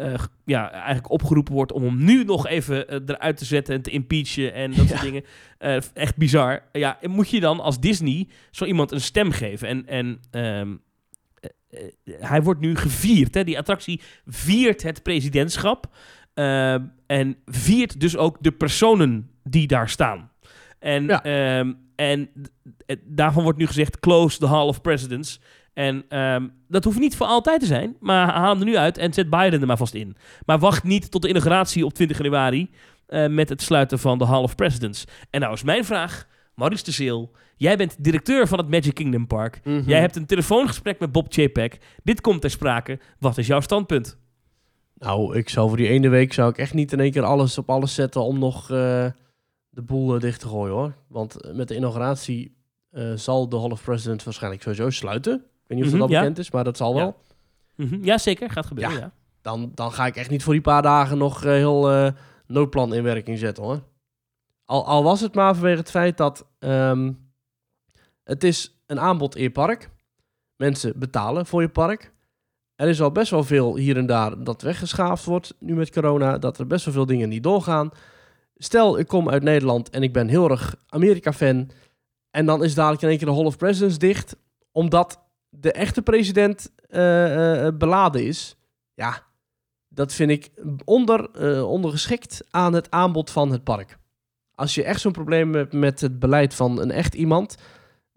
eh, ja, eigenlijk opgeroepen wordt om hem nu nog even eh, eruit te zetten en te impeachen en dat [laughs] soort dingen. Eh, echt bizar. Ja, moet je dan als Disney zo iemand een stem geven? En, en ehm, eh, eh, hij wordt nu gevierd. Hè? Die attractie viert het presidentschap. eh, en viert dus ook de personen die daar staan. En, Ja. ehm, en daarvan wordt nu gezegd: close the Hall of Presidents. En ehm, dat hoeft niet voor altijd te zijn, maar haal hem er nu uit en zet Biden er maar vast in. Maar wacht niet tot de inauguratie op 20 januari eh, met het sluiten van de Hall of Presidents. En nou is mijn vraag, Maurice de Zeel, jij bent directeur van het Magic Kingdom Park. Mhm. Jij hebt een telefoongesprek met Bob Chapek. Dit komt ter sprake. Wat is jouw standpunt? Nou, ik zou voor die ene week zou ik echt niet in één keer alles op alles zetten om nog eh, de boel eh, dicht te gooien hoor. Want met de inauguratie zal de Hall of Presidents waarschijnlijk sowieso sluiten. Ik weet niet of dat ja. bekend is, maar dat zal Ja. wel. Ja, zeker. Gaat gebeuren, Ja. ja. Dan, dan ga ik echt niet voor die paar dagen nog eh, heel eh, noodplan in werking zetten hoor. Al, al was het maar vanwege het feit dat ehm, het is een aanbod in je park. Mensen betalen voor je park. Er is al best wel veel hier en daar dat weggeschaafd wordt nu met corona. Dat er best wel veel dingen niet doorgaan. Stel, ik kom uit Nederland en ik ben heel erg Amerika-fan. En dan is dadelijk in één keer de Hall of Presidents dicht. Omdat de echte president eh, eh, beladen is. Ja, dat vind ik onder, eh, ondergeschikt aan het aanbod van het park. Als je echt zo'n probleem hebt met het beleid van een echt iemand,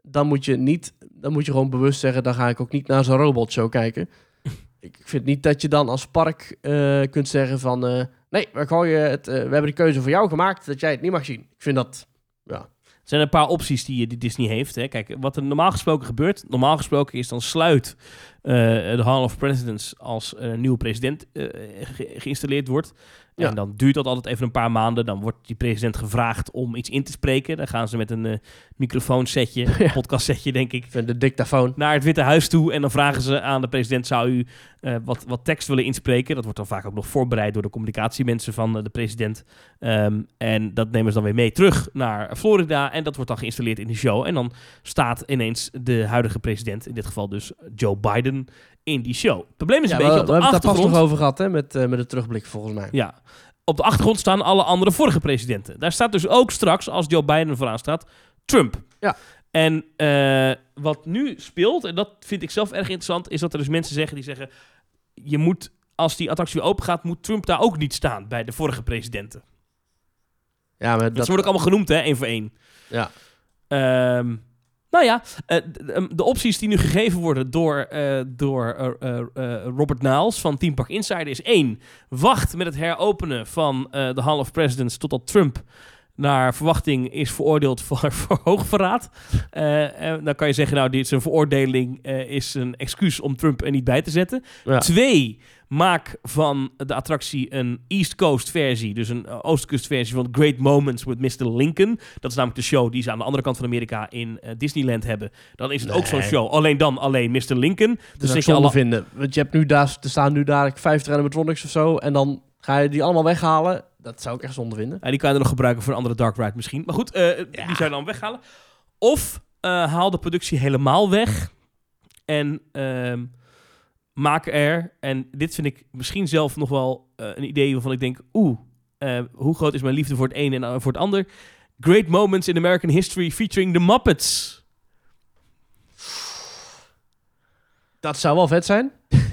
dan moet je niet, dan moet je gewoon bewust zeggen, dan ga ik ook niet naar zo'n robotshow kijken. [laughs] ik vind niet dat je dan als park eh, kunt zeggen van, eh, nee, we, gooien het, eh, we hebben de keuze voor jou gemaakt dat jij het niet mag zien. Ik vind dat, ja, Er zijn een paar opties die, die Disney heeft. Hè. Kijk, wat er normaal gesproken gebeurt... Normaal gesproken is dan sluit eh, de Hall of Presidents... als een nieuwe president eh, ge- geïnstalleerd wordt. Ja. En dan duurt dat altijd even een paar maanden. Dan wordt die president gevraagd om iets in te spreken. Dan gaan ze met een eh, microfoonsetje, [laughs] Ja. podcastsetje denk ik... de dictafoon. naar het Witte Huis toe. En dan vragen ze aan de president: zou u eh, wat, wat tekst willen inspreken? Dat wordt dan vaak ook nog voorbereid door de communicatiemensen van eh, de president. Ehm, en dat nemen ze dan weer mee terug naar Florida. En dat wordt dan geïnstalleerd in de show. En dan staat ineens de huidige president, in dit geval dus Joe Biden, in die show. Het probleem is Ja, een we, beetje we op de hebben het daar pas nog over gehad, hè, met, eh, met de terugblik volgens mij. Ja. Op de achtergrond staan alle andere vorige presidenten. Daar staat dus ook straks, als Joe Biden vooraan staat, Trump. Ja. En eh, wat nu speelt, en dat vind ik zelf erg interessant, is dat er dus mensen zeggen die zeggen: je moet, als die attractie weer open gaat, moet Trump daar ook niet staan bij de vorige presidenten. Ja, maar Dat, ze worden ook allemaal genoemd, hè, één voor één. ja. Ehm, nou ja, eh, d- de, opties die nu gegeven worden door, eh, door eh, Robert Niles van Team Park Insider is één. Wacht met het heropenen van de Hall of Presidents totdat Trump naar verwachting is veroordeeld [laughs] voor, voor hoogverraad. En dan kan je zeggen, nou, dit is een veroordeling, is een excuus om Trump er niet bij te zetten. Ja. Twee, maak van de attractie een East Coast versie, dus een uh, Oostkust versie van Great Moments with Mr. Lincoln. Dat is namelijk de show die ze aan de andere kant van Amerika in eh, Disneyland hebben. Dan is het ook zo'n show, alleen dan alleen Mr. Lincoln. Dus dat je alle... vinden. Want je hebt nu daar, er staan nu daar 50 animatronics of zo. En dan ga je die allemaal weghalen. Dat zou ik echt zonde vinden. Ja, die kan je nog gebruiken voor een andere Dark Ride misschien. Maar goed, eh, die zou je dan weghalen. Of eh, haal de productie helemaal weg. En ehm, maak er, en dit vind ik misschien zelf nog wel eh, een idee waarvan ik denk... Oeh, eh, hoe groot is mijn liefde voor het een en voor het ander? Great Moments in American History featuring the Muppets. Dat zou wel vet zijn. [laughs]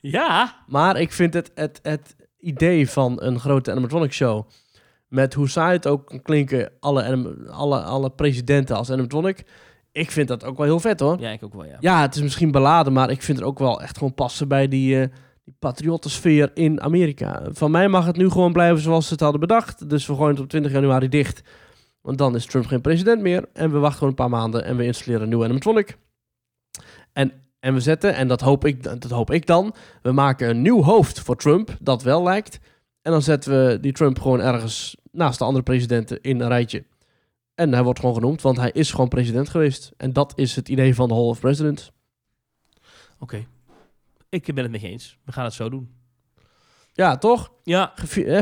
Ja, Maar ik vind het, het, het idee van een grote animatronic show... met hoe saai het ook klinken, alle, alle, alle presidenten als animatronic. Ik vind dat ook wel heel vet hoor. Ja, ik ook wel, ja. Ja, het is misschien beladen, maar ik vind het ook wel echt gewoon passen bij die, eh die in Amerika. Van mij mag het nu gewoon blijven zoals ze het hadden bedacht. Dus we gooien het op 20 januari dicht. Want dan is Trump geen president meer. En we wachten gewoon een paar maanden en we installeren een nieuwe animatronic. En, en we zetten, en dat hoop, ik, dat hoop ik dan, we maken een nieuw hoofd voor Trump, dat wel lijkt. En dan zetten we die Trump gewoon ergens naast de andere presidenten in een rijtje. En hij wordt gewoon genoemd, want hij is gewoon president geweest. En dat is het idee van de Hall of Presidents. Oké. Ik ben het met je eens. We gaan het zo doen. Ja, toch? Ja,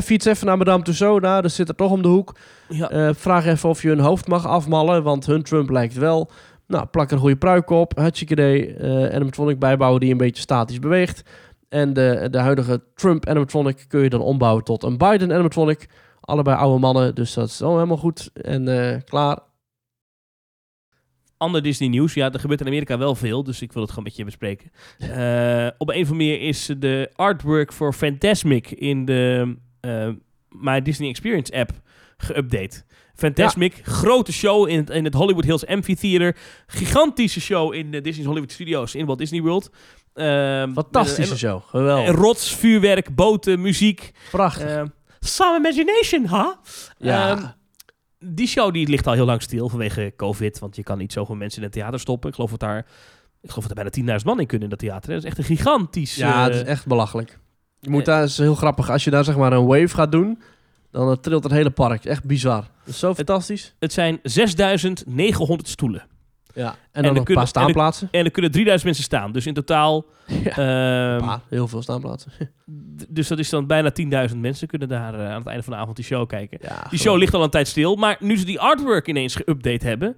Fiets even naar Madame Tussauds, daar, dat zit er toch om de hoek. ja. Eh, vraag even of je hun hoofd mag afmallen, want hun Trump lijkt wel. Nou, plak er een goede pruik op, hartstikke idee. eh animatronic bijbouwen die een beetje statisch beweegt. En de, de huidige Trump animatronic kun je dan ombouwen tot een Biden animatronic. Allebei oude mannen, dus dat is al helemaal goed. En eh, klaar. Ander Disney nieuws. Ja, er gebeurt in Amerika wel veel, dus ik wil het gewoon met je bespreken. Eh, op een andere manier is de artwork voor Fantasmic in de eh, My Disney Experience app geüpdate. Fantasmic, grote show in het, in het Hollywood Hills Amphitheater. Gigantische show in de Disney's Hollywood Studios in Walt Disney World. Ehm, Fantastische show, geweldig. rots, vuurwerk, boten, muziek. Prachtig. Some imagination, huh? ja, Ehm, die show die ligt al heel lang stil vanwege COVID. Want je kan niet zoveel mensen in het theater stoppen. Ik geloof dat daar, ik geloof dat er bijna 10.000 man in kunnen in dat theater. hè. Dat is echt een gigantisch... ja, het eh, is echt belachelijk. Je moet eh, daar, is heel grappig, als je daar zeg maar een wave gaat doen, dan eh, trilt het hele park. Echt bizar. Dat is zo fantastisch. het zijn 6.900 stoelen. Ja. En en dan er nog een paar staanplaatsen. En er kunnen 3000 mensen staan. Dus in totaal... [laughs] Ja. ehm, paar, heel veel staanplaatsen. [laughs] dus dat is dan bijna 10.000 mensen kunnen daar eh, aan het einde van de avond die show kijken. Ja, Die show ligt al een tijd stil. Maar nu ze die artwork ineens geüpdate hebben...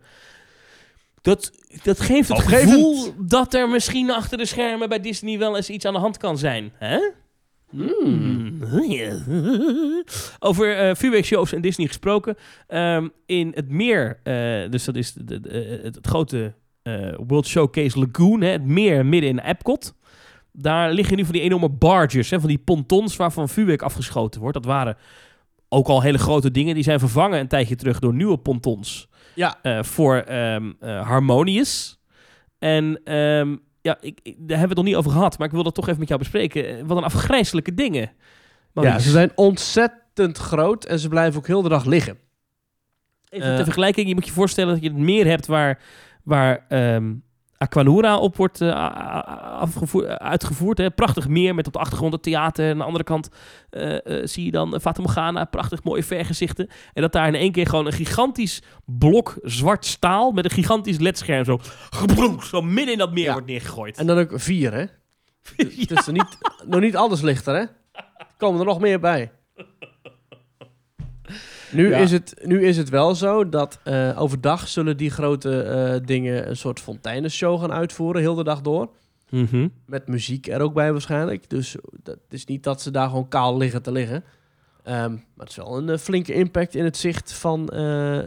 Dat, dat geeft het gevoel dat er misschien achter de schermen bij Disney wel eens iets aan de hand kan zijn. Hè? Mm. [laughs] Over eh vuurwerkshows en Disney gesproken. Ehm, in het meer, eh, dus dat is de, het, het grote eh, World Showcase Lagoon, hè, het meer midden in Epcot. Daar liggen nu van die enorme barges, hè, van die pontons waarvan vuurwerk afgeschoten wordt. Dat waren ook al hele grote dingen. Die zijn vervangen een tijdje terug door nieuwe pontons Ja, voor eh, Harmonious. En ehm, ja, ik, ik- daar hebben we het nog niet over gehad, maar ik wil dat toch even met jou bespreken. Eh, Wat een afgrijzelijke dingen. ja, ze zijn ontzettend groot en ze blijven ook heel de dag liggen. Even Eh, ter vergelijking, je moet je voorstellen dat je het meer hebt waar, waar ehm, Aquanura op wordt eh, afgevoer- uitgevoerd. Hè. Prachtig meer met op de achtergrond het theater. En aan de andere kant eh, eh, zie je dan Fata Morgana, prachtig mooie vergezichten. En dat daar in één keer gewoon een gigantisch blok zwart staal met een gigantisch ledscherm zo, gebroek, zo midden in dat meer Ja. wordt neergegooid. En dan ook vier, hè? Ja. [laughs] Dus er niet, nog niet alles ligt er, hè? Er komen er nog meer bij. Nu, Ja. is het, nu is het wel zo dat eh, overdag zullen die grote eh, dingen een soort fonteinenshow gaan uitvoeren, heel de dag door. Mhm. Met muziek er ook bij waarschijnlijk. Dus dat is niet dat ze daar gewoon kaal liggen te liggen. Ehm, maar het is wel een eh, flinke impact in het zicht van,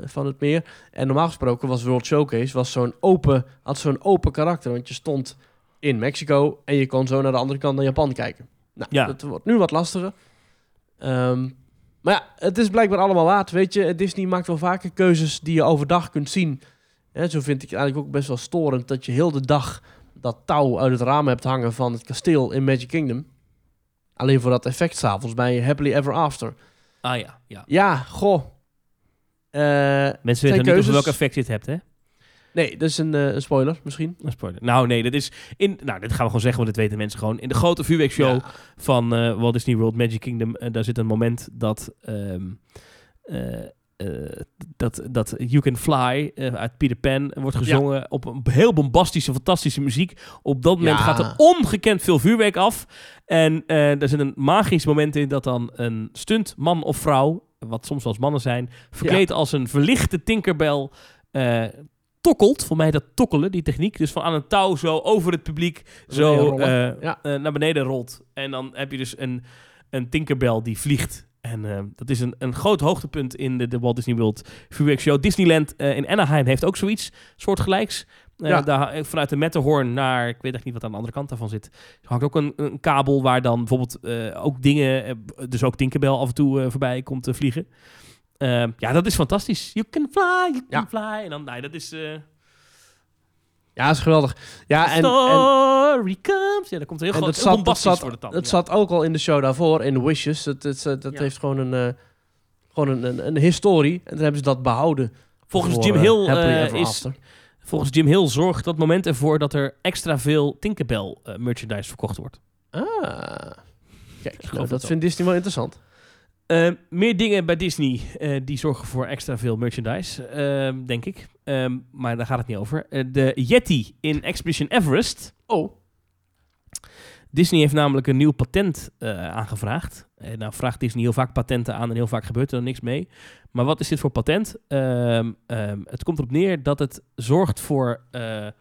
van het meer. En normaal gesproken was World Showcase was zo'n open, had zo'n open karakter. Want je stond in Mexico en je kon zo naar de andere kant naar Japan kijken. Nou, Ja. dat wordt nu wat lastiger. Ehm, maar ja, het is blijkbaar allemaal waard. Weet je, Disney maakt wel vaker keuzes die je overdag kunt zien. Hè, zo vind ik het eigenlijk ook best wel storend dat je heel de dag dat touw uit het raam hebt hangen van het kasteel in Magic Kingdom. Alleen voor dat effect s'avonds bij Happily Ever After. Ah ja, ja. Ja, goh. Eh, Mensen weten niet over welk effect je het hebt, hè? Nee, dat is een, eh, een spoiler misschien. Een spoiler. Nou, nee, dat is in. Nou, dit gaan we gewoon zeggen, want dit weten mensen gewoon. In de grote vuurwerkshow Ja. van eh Walt Disney World Magic Kingdom, eh, daar zit een moment dat. ehm, eh, eh, dat, dat You Can Fly uit Peter Pan wordt gezongen op een heel bombastische, fantastische muziek. Op dat moment Ja. gaat er ongekend veel vuurwerk af. En er zit een magisch moment in dat dan een stuntman of vrouw, wat soms wel eens mannen zijn, verkleed als een verlichte Tinkerbell tokkelt. Voor mij dat tokkelen, die techniek. Dus van aan een touw zo over het publiek zo eh, Ja. eh, naar beneden rolt. En dan heb je dus een, een Tinkerbell die vliegt. En eh, dat is een, een groot hoogtepunt in de, de Walt Disney World vuurwerkshow. Disneyland in Anaheim heeft ook zoiets soortgelijks. Ja. daar, vanuit de Matterhorn naar, ik weet echt niet wat aan de andere kant daarvan zit. Er hangt ook een, een kabel waar dan bijvoorbeeld ook dingen, dus ook Tinkerbell af en toe voorbij komt te vliegen. Ehm, ja, dat is fantastisch. You can fly, you can Ja. fly. En dan, nee, dat is... eh Ja, is geweldig. Ja, en, en, Story comes. Ja, dat komt heel, en groot, dat heel zat, dat, wordt het dat ja. zat ook al in de show daarvoor, in Wishes. Dat Ja. heeft gewoon een, eh, gewoon een, een, een historie. En dan hebben ze dat behouden. Volgens voor, Jim eh, Hill is... After. Volgens Jim Hill zorgt dat moment ervoor dat er extra veel Tinkerbell merchandise verkocht wordt. Ah. Kijk, nou, dat vindt Disney wel interessant. Eh, meer dingen bij Disney eh, die zorgen voor extra veel merchandise, eh, denk ik. Ehm, maar daar gaat het niet over. Eh, de Yeti in Expedition Everest. Oh. Disney heeft namelijk een nieuw patent eh, aangevraagd. Nou vraagt Disney heel vaak patenten aan en heel vaak gebeurt er dan niks mee. Maar wat is dit voor patent? Ehm, ehm, het komt erop neer dat het zorgt voor ehm,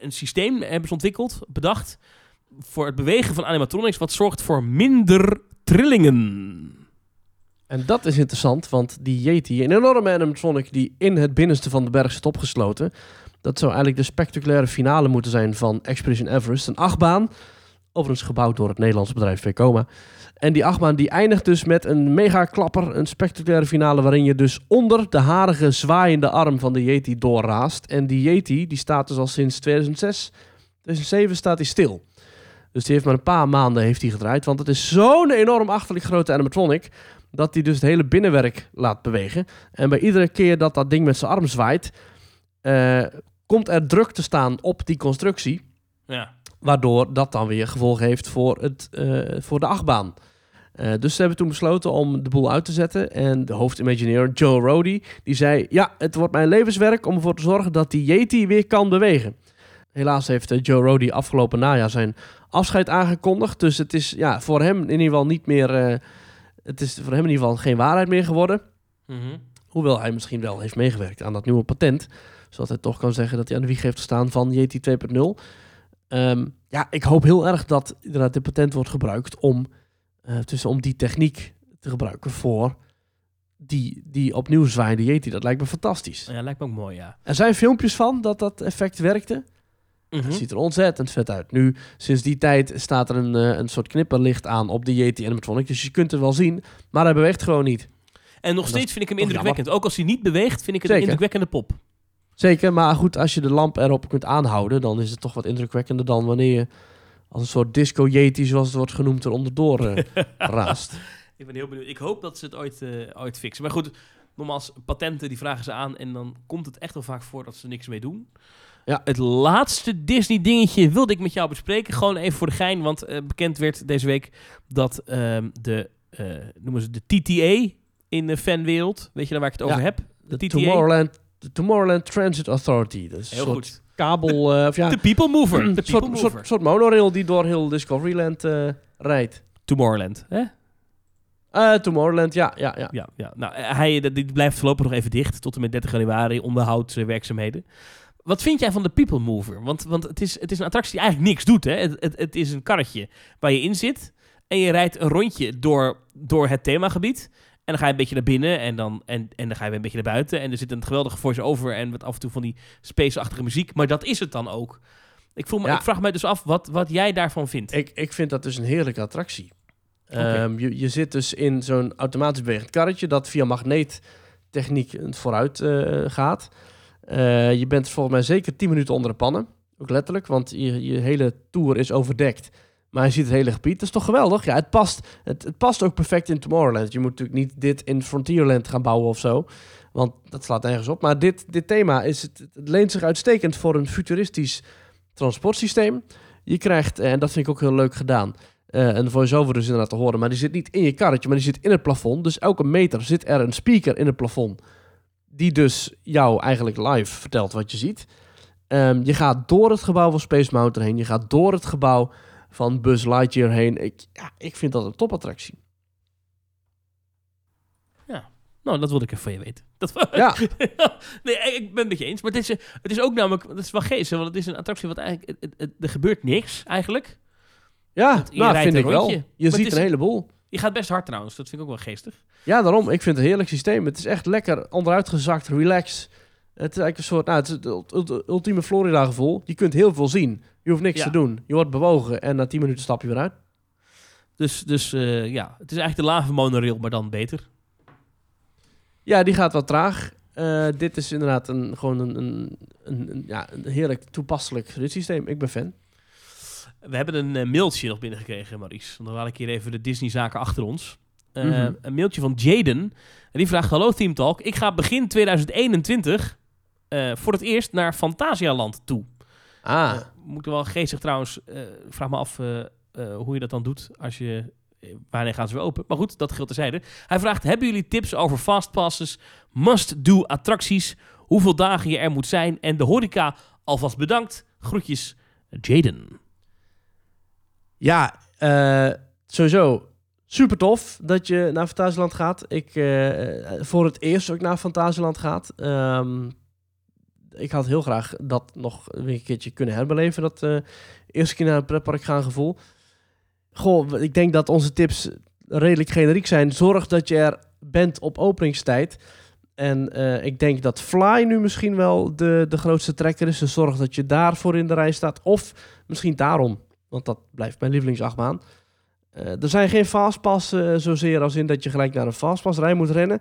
een systeem, hebben ze ontwikkeld, bedacht, voor het bewegen van animatronics, wat zorgt voor minder trillingen. En dat is interessant, want die Yeti, een enorme animatronic die in het binnenste van de berg zit opgesloten. Dat zou eigenlijk de spectaculaire finale moeten zijn van Expedition Everest. Een achtbaan, overigens gebouwd door het Nederlandse bedrijf Vekoma. En die achtbaan die eindigt dus met een mega klapper, een spectaculaire finale waarin je dus onder de harige zwaaiende arm van de Yeti doorraast. En die Yeti die staat dus al sinds 2006, 2007 staat hij stil. Dus die heeft maar een paar maanden heeft hij gedraaid, want het is zo'n enorm achterlijk grote animatronic dat hij dus het hele binnenwerk laat bewegen. En bij iedere keer dat dat ding met zijn arm zwaait, eh, komt er druk te staan op die constructie. Ja. Waardoor dat dan weer gevolgen heeft voor, het, eh, voor de achtbaan. Eh, dus ze hebben toen besloten om de boel uit te zetten. En de hoofdimagineer Joe Rody, die zei... Ja, het wordt mijn levenswerk om ervoor te zorgen dat die Yeti weer kan bewegen. Helaas heeft eh, Joe Rody afgelopen najaar zijn afscheid aangekondigd. Dus het is ja, voor hem in ieder geval niet meer... eh, het is voor hem in ieder geval geen waarheid meer geworden. Mhm. Hoewel hij misschien wel heeft meegewerkt aan dat nieuwe patent. Zodat hij toch kan zeggen dat hij aan de wieg heeft gestaan van Yeti 2.0. Ehm, ja, ik hoop heel erg dat inderdaad dit patent wordt gebruikt om, eh, tussen, om die techniek te gebruiken voor die, die opnieuw zwaaiende Yeti. Dat lijkt me fantastisch. Ja, lijkt me ook mooi, ja. Er zijn filmpjes van dat dat effect werkte. Mhm. Het ziet er ontzettend vet uit. Nu, sinds die tijd staat er een, eh, een soort knipperlicht aan op de Yeti animatronic. Dus je kunt het wel zien, maar hij beweegt gewoon niet. En nog steeds vind ik hem indrukwekkend. Ook als hij niet beweegt, vind ik het een indrukwekkende pop. Zeker, maar goed, als je de lamp erop kunt aanhouden, dan is het toch wat indrukwekkender dan wanneer je als een soort disco yeti, zoals het wordt genoemd, er onderdoor eh, [laughs] raast. Ik ben heel benieuwd. Ik hoop dat ze het ooit, eh, ooit fixen. Maar goed, nogmaals, patenten die vragen ze aan en dan komt het echt wel vaak voor dat ze niks mee doen. Ja. Het laatste Disney dingetje wilde ik met jou bespreken. Gewoon even voor de gein, want eh, bekend werd deze week dat ehm, de, eh, noemen ze de TTA in de fanwereld, weet je daar waar ik het over heb? De TTA? Tomorrowland, de Tomorrowland Transit Authority. Een Heel soort goed. kabel, eh, of ja, De People Mover. De een People soort, Mover. soort, soort monorail die door heel Discoveryland rijdt. Tomorrowland, hè? Tomorrowland, ja, ja, ja. Ja, ja. Nou, hij die blijft voorlopig nog even dicht tot en met 30 januari, onderhoudswerkzaamheden. Wat vind jij van de People Mover? Want, want het, is, het is een attractie die eigenlijk niks doet. Hè? Het, het, het is een karretje waar je in zit en je rijdt een rondje door, door het themagebied. En dan ga je een beetje naar binnen en dan, en, en dan ga je weer een beetje naar buiten. En er zit een geweldige voice-over en wat af en toe van die space-achtige muziek. Maar dat is het dan ook. Ik, voel me, Ja. ik vraag me dus af wat, wat jij daarvan vindt. Ik, ik vind dat dus een heerlijke attractie. Ehm, je, je zit dus in zo'n automatisch bewegend karretje dat via magneettechniek vooruit eh, gaat. Eh, je bent volgens mij zeker 10 minuten onder de pannen. Ook letterlijk, want je, hele tour is overdekt. Maar je ziet het hele gebied. Dat is toch geweldig? Ja, het past, het, het past ook perfect in Tomorrowland. Je moet natuurlijk niet dit in Frontierland gaan bouwen of zo. Want dat slaat nergens op. Maar dit, dit thema is, het, leent zich uitstekend voor een futuristisch transportsysteem. Je krijgt, en dat vind ik ook heel leuk gedaan, eh een voice-over dus inderdaad te horen. Maar die zit niet in je karretje, maar die zit in het plafond. Dus elke meter zit er een speaker in het plafond. Die dus jou eigenlijk live vertelt wat je ziet. Ehm, je gaat door het gebouw van Space Mountain heen. Je gaat door het gebouw van Buzz Lightyear heen. Ik, ja, ik vind dat een topattractie. Nou, dat wilde ik even van je weten. Dat, [laughs] Ja. nee, ik ben het met je eens. Maar het is, eh, het is ook namelijk, dat is wel geestig, want het is een attractie wat eigenlijk, het- het- het- er gebeurt niks eigenlijk. Ja, nou, vind ik wel. Je Maar het ziet is- een heleboel. Je gaat best hard trouwens, dat vind ik ook wel geestig. Ja, daarom. Ik vind het een heerlijk systeem. Het is echt lekker onderuitgezakt, relax. Het is eigenlijk een soort, nou, het is ultieme Florida gevoel. Je kunt heel veel zien. Je hoeft niks Ja. te doen. Je wordt bewogen en na 10 minuten stap je weer uit. Dus, dus eh, ja, het is eigenlijk de lava monorail, maar dan beter. Ja, die gaat wat traag. Eh, dit is inderdaad een, gewoon een, een, een, een- ja, een heerlijk toepasselijk ritssysteem. Ik ben fan. We hebben een eh, mailtje nog binnengekregen. Want Dan haal ik hier even de Disney-zaken achter ons. Eh, Mhm. Een mailtje van Jaden. En die vraagt: Hallo Team Talk. Ik ga begin 2021 eh, voor het eerst naar Fantasialand toe. Ah, moet wel geestig trouwens. vraag me af hoe je dat dan doet als je. Wanneer gaan ze weer open? Maar goed, dat geldt terzijde. Hij vraagt: Hebben jullie tips over fastpasses, must-do attracties, hoeveel dagen je er moet zijn en de horeca? Alvast bedankt. Groetjes, Jaden. Ja, eh, sowieso super tof dat je naar Fantasieland gaat. Ik, eh, voor het eerst ook naar Fantasieland gaat. Ehm, ik had heel graag dat nog een keertje kunnen herbeleven. Dat eh, eerste keer naar een pretpark gaan gevoel. Goh, ik denk dat onze tips redelijk generiek zijn. Zorg dat je er bent op openingstijd. En ik denk dat Fly nu misschien wel de, de grootste trekker is. Dus zorg dat je daarvoor in de rij staat. Of misschien daarom. Want dat blijft mijn lievelingsachtbaan. Eh, er zijn geen fastpass eh, zozeer als in dat je gelijk naar een fastpassrij moet rennen.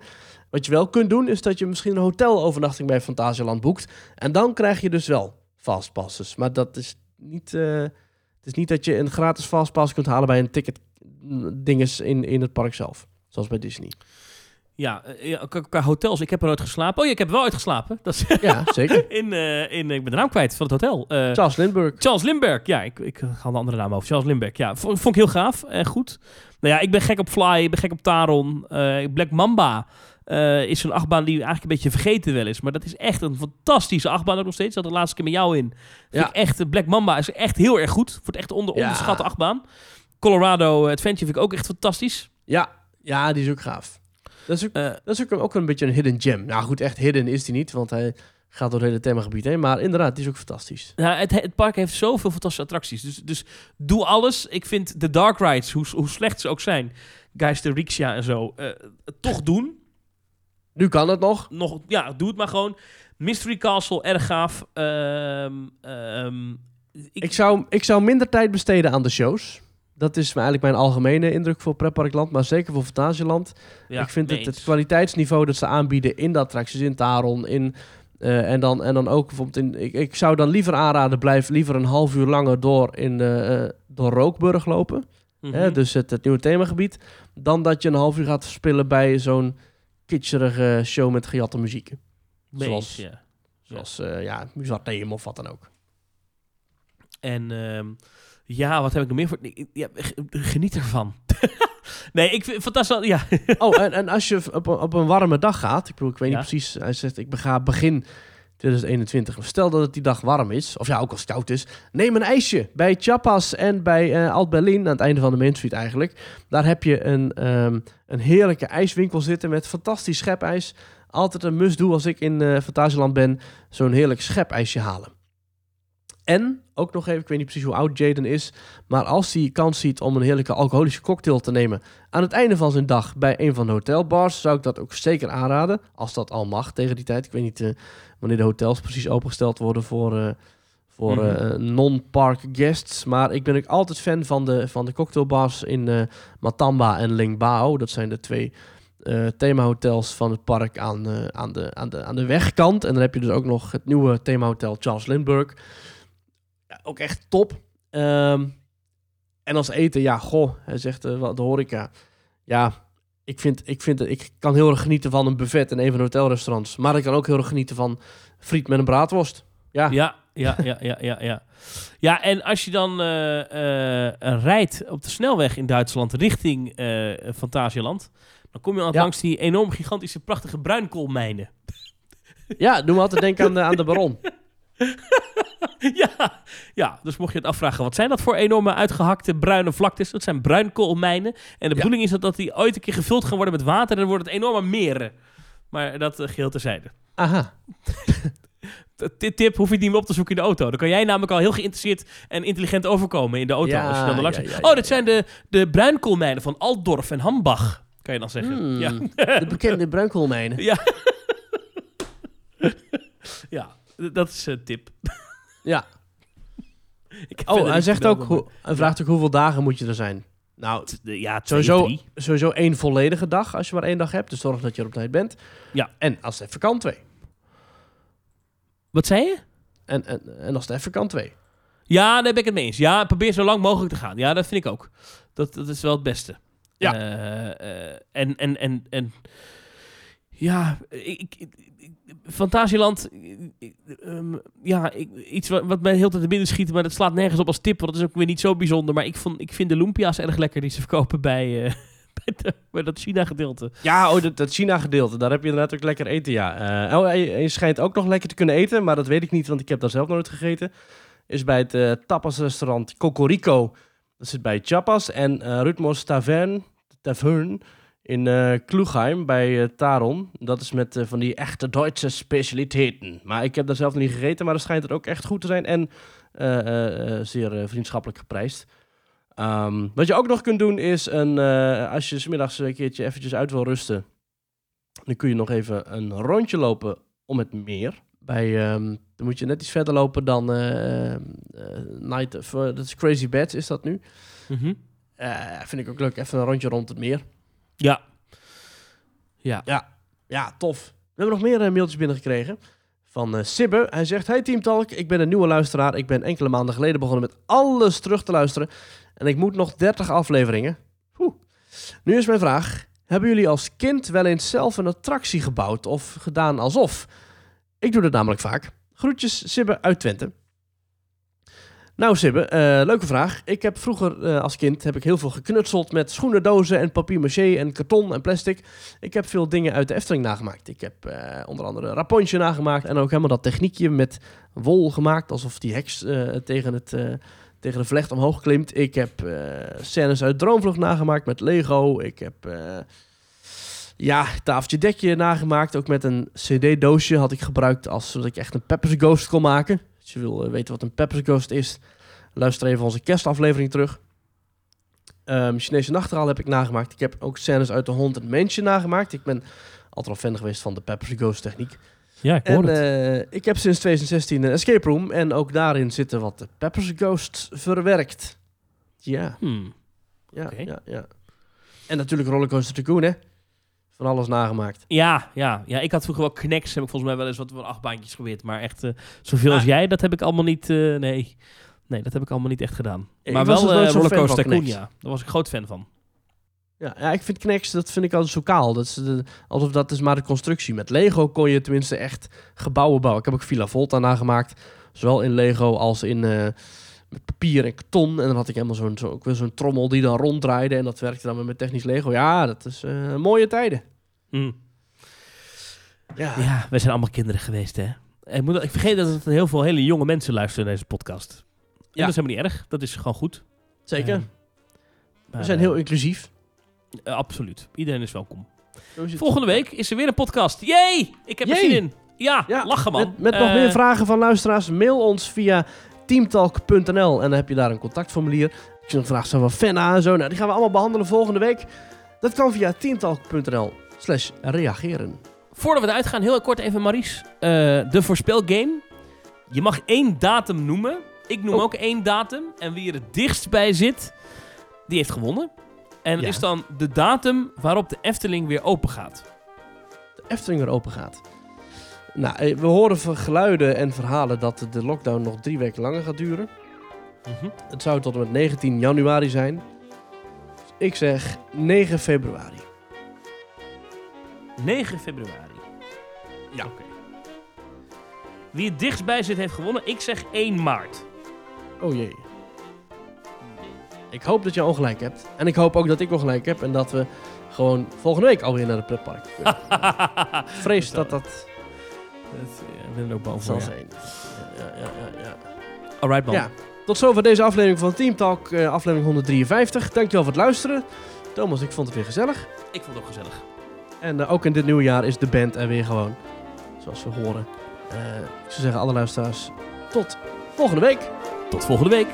Wat je wel kunt doen, is dat je misschien een hotelovernachting bij Fantasieland boekt. En dan krijg je dus wel fastpasses. Maar dat is niet... eh, het is niet dat je een gratis fastpass kunt halen bij een ticket mm, dinges in, in het park zelf. Zoals bij Disney. Ja, eh, qua, hotels. Ik heb er nooit geslapen. Oh ja, ik heb er wel uitgeslapen. Dat is Ja, [laughs] zeker. in, eh, in, ik ben de naam kwijt van het hotel. Eh, Charles Lindbergh. Charles Lindbergh. Ja, ik, ik had de andere naam over. Charles Lindbergh. Ja, vond, vond ik heel gaaf en goed. Nou ja, ik ben gek op Fly. Ik ben gek op Taron. Black Mamba is een achtbaan die eigenlijk een beetje vergeten wel is. Maar dat is echt een fantastische achtbaan ook nog steeds. Dat de laatste keer met jou in. Vind Ja. ik echt, Black Mamba is echt heel erg goed. Wordt echt onder, Ja. onderschatte achtbaan. Colorado Adventure vind ik ook echt fantastisch. Ja, ja, die is ook gaaf. Dat is ook, Eh, dat is ook, ook een beetje een hidden gem. Nou goed, echt hidden is die niet, want hij gaat door het hele themagebied heen. Maar inderdaad, die is ook fantastisch. Nou, het, het park heeft zoveel fantastische attracties. Dus, dus doe alles. Ik vind de dark rides, hoe, hoe slecht ze ook zijn, Geister Rixia en zo, eh, toch doen. Nu kan het nog. Nog, ja, doe het maar gewoon. Mystery Castle, erg gaaf. Ehm, ehm, ik, Ik zou, ik zou minder tijd besteden aan de shows. Dat is eigenlijk mijn algemene indruk voor Pretparkland, maar zeker voor Fantasieland. ja, ik vind het, het kwaliteitsniveau dat ze aanbieden in de attracties, in Taron, in, eh, en, dan, en dan ook bijvoorbeeld in... Ik, ik zou dan liever aanraden, blijf liever een half uur langer door, in, eh, door Rookburg lopen. Mhm. Hè, dus het, het nieuwe themagebied. Dan dat je een half uur gaat verspillen bij zo'n kitscherige show met gejatte muziek. Zoals- ja. Zoals ja, Museum of wat dan ook. En ehm, ja, wat heb ik nog meer voor... Ja, geniet ervan. [laughs] nee, ik vind fantastisch. Ja. [laughs] Oh, en, en als je op, een- op een warme dag gaat, ik bedoel, ik weet Ja. niet precies, hij zegt ik ga begin 2021. Stel dat het die dag warm is, of ja, ook als het koud is, neem een ijsje bij Chiapas en bij eh Alt Berlin, aan het einde van de Main Street eigenlijk. Daar heb je een, ehm, een heerlijke ijswinkel zitten met fantastisch schepijs. Altijd een must-do als ik in eh Fantasieland ben, zo'n heerlijk schepijsje halen. En, ook nog even, ik weet niet precies hoe oud Jaden is, maar als hij kans ziet om een heerlijke alcoholische cocktail te nemen aan het einde van zijn dag bij een van de hotelbars, zou ik dat ook zeker aanraden. Als dat al mag tegen die tijd. Ik weet niet eh, wanneer de hotels precies opengesteld worden voor, eh, voor Mhm. eh, non-park guests. Maar ik ben ook altijd fan van de, van de cocktailbars in Matamba en Lingbao. Dat zijn de twee themahotels van het park aan, aan, de, aan, de, aan de wegkant. En dan heb je dus ook nog het nieuwe themahotel Charles Lindbergh. Ja, ook echt top. Ehm, en als eten, ja, goh, hij zegt wat de horeca. Ja, ik, vind, ik, vind, ik kan heel erg genieten van een buffet in een van de hotelrestaurants. Maar ik kan ook heel erg genieten van friet met een braadworst. Ja, Ja, ja, ja, ja, ja, ja. Ja, en als je dan eh, eh, rijdt op de snelweg in Duitsland richting eh Fantasieland, dan kom je al Ja. langs die enorm gigantische, prachtige bruinkoolmijnen. ja doe me altijd denken aan de, aan de baron. [laughs] [laughs] ja, ja, dus mocht je het afvragen, wat zijn dat voor enorme uitgehakte bruine vlaktes? Dat zijn bruinkoolmijnen. En de bedoeling is dat, dat die ooit een keer gevuld gaan worden met water en dan wordt het enorme meren. Maar dat uh, geheel terzijde. Aha. [laughs] Dit tip hoef je niet meer op te zoeken in de auto. Dan kan jij namelijk al heel geïnteresseerd en intelligent overkomen in de auto. Ja, als je dan langs ja, oh, dit zijn de, de bruinkoolmijnen van Altdorf en Hambach, kan je dan zeggen. Hmm, Ja. De bekende bruinkoolmijnen. [laughs] Ja. ja, dat is een tip. Ja. [laughs] Oh, hij zegt ook, hoe- hij vraagt ook hoeveel dagen moet je er zijn. Nou, T- Ja, twee Sowieso- drie. sowieso één volledige dag als je maar één dag hebt. Dus zorg dat je er op tijd bent. Ja. En als het even kan, twee. Wat zei je? En, en, en als het even kan, twee. Ja, daar ben ik het mee eens. Ja, probeer zo lang mogelijk te gaan. Ja, dat vind ik ook. Dat, dat is wel het beste. Ja. Eh, eh, en, en, en, en... Ja, ik- Fantasieland... ehm, ja, iets wat, wat mij heel tijd binnen schiet, maar dat slaat nergens op als tip, want dat is ook weer niet zo bijzonder. Maar ik, vond, ik vind de lumpia's erg lekker die ze verkopen bij, eh, [laughs] bij, dat China-gedeelte. Ja, oh, dat, dat China-gedeelte, daar heb je inderdaad ook lekker eten, ja. Eh, oh, je, schijnt ook nog lekker te kunnen eten, maar dat weet ik niet, want ik heb daar zelf nooit gegeten. Is bij het eh tapasrestaurant Cocorico. Dat zit bij Chapas en Rutmos Tavern, Tavern in eh Kloegheim bij eh, Taron. Dat is met eh, van die echte Duitse specialiteiten. Maar ik heb daar zelf nog niet gegeten, maar dat schijnt er ook echt goed te zijn en eh, eh, eh, zeer vriendschappelijk geprijsd. Ehm, wat je ook nog kunt doen is, een, eh, als je 's middags een keertje eventjes uit wil rusten, dan kun je nog even een rondje lopen om het meer. Bij, ehm, dan moet je net iets verder lopen dan eh, eh, Night of, dat is Crazy Beds is dat nu. Eh, vind ik ook leuk, even een rondje rond het meer. Ja. Ja. Ja, tof. We hebben nog meer eh, mailtjes binnengekregen. Van eh, Sibbe. Hij zegt: Hey Team Talk, ik ben een nieuwe luisteraar. Ik ben enkele maanden geleden begonnen met alles terug te luisteren. En ik moet nog 30 afleveringen. Oeh. Nu is mijn vraag: Hebben jullie als kind wel eens zelf een attractie gebouwd of gedaan alsof? Ik doe dat namelijk vaak. Groetjes, Sibbe uit Twente. Nou Sibbe, eh, leuke vraag. Ik heb vroeger eh, als kind heb ik heel veel geknutseld met schoenendozen en papier-maché en karton en plastic. Ik heb veel dingen uit de Efteling nagemaakt. Ik heb eh, onder andere Rapontje nagemaakt en ook helemaal dat techniekje met wol gemaakt, alsof die heks tegen, het, tegen de vlecht omhoog klimt. Ik heb scènes uit Droomvlucht nagemaakt met Lego. Ik heb ja, tafeltje dekje nagemaakt, ook met een cd-doosje had ik gebruikt als zodat ik echt een Peppers Ghost kon maken. Als je wil eh, weten wat een Peppers Ghost is, luister even onze kerstaflevering terug. Ehm Chinese Nachtegaal heb ik nagemaakt. Ik heb ook scènes uit de Hond en Mensje nagemaakt. Ik ben altijd al fan geweest van de Peppers Ghost techniek. Ja, ik hoor En het. eh, ik heb sinds 2016 een escape room. En ook daarin zitten wat de Peppers Ghost verwerkt. Ja, Hmm. ja, ja, ja. En natuurlijk Rollercoaster Tycoon, hè. Van alles nagemaakt. Ja, ja, ja, ik had vroeger wel Knex, heb ik volgens mij wel eens wat van achtbaantjes geprobeerd. Maar echt eh, zoveel als jij, dat heb ik allemaal niet, eh, nee. Nee, dat heb ik allemaal niet echt gedaan. Ik maar wel dus zo'n fan Rollercoaster Tycoon, ja. Daar was ik groot fan van. Ja, ja, ik vind Knex, dat vind ik altijd zo kaal. Dat is de, alsof dat is maar de constructie. Met Lego kon je tenminste echt gebouwen bouwen. Ik heb ook Villa Volta nagemaakt. Zowel in Lego als in met papier en karton. En dan had ik helemaal zo'n zo, ook weer zo'n trommel die dan ronddraaide. En dat werkte dan met technisch Lego. Ja, dat is eh, mooie tijden. Hmm. Ja, Ja, wij zijn allemaal kinderen geweest, hè. Ik, moet, ik vergeet dat er heel veel hele jonge mensen luisteren naar deze podcast. En Ja. dat is helemaal niet erg. Dat is gewoon goed. zeker. Eh, We zijn heel inclusief. eh, absoluut. Iedereen is welkom. Is. Volgende week is er weer een podcast. Yay! Ik heb er zin in. Ja, Ja, lachen man. Met, met nog meer vragen van luisteraars, mail ons via teamtalk.nl en dan heb je daar een contactformulier. Als je nog vraagt zo van Fenna en zo, nou, die gaan we allemaal behandelen volgende week. Dat kan via teamtalk.nl slash reageren. Voordat we eruit gaan, heel kort even Maries. Eh, de voorspelgame. Je mag één datum noemen. Ik noem Oh. ook één datum. En wie er het dichtst bij zit, die heeft gewonnen. En dat Ja. is dan de datum waarop de Efteling weer open gaat. De Efteling weer open gaat. Nou, eh, we horen van geluiden en verhalen dat de lockdown nog drie weken langer gaat duren. Mhm. Het zou tot en met 19 januari zijn. Ik zeg 9 februari. 9 februari. Ja. Oké. Wie het dichtst bij zit, heeft gewonnen. Ik zeg 1 maart. Oh jee. Ik hoop dat je ongelijk hebt. En ik hoop ook dat ik ongelijk heb. En dat we gewoon volgende week alweer naar de pretpark kunnen. [laughs] Vrees dat dat ik ben er ook bang voor. Ja. zijn. Ja, ja, ja, ja. Alright man. ja. Tot zover deze aflevering van Team Talk, eh, aflevering 153. Dankjewel voor het luisteren. Thomas, ik vond het weer gezellig. Ik vond het ook gezellig. En eh, ook in dit nieuwe jaar is de band er weer gewoon. Zoals we horen. Eh, ik zou zeggen, alle luisteraars, tot volgende week. Tot volgende week.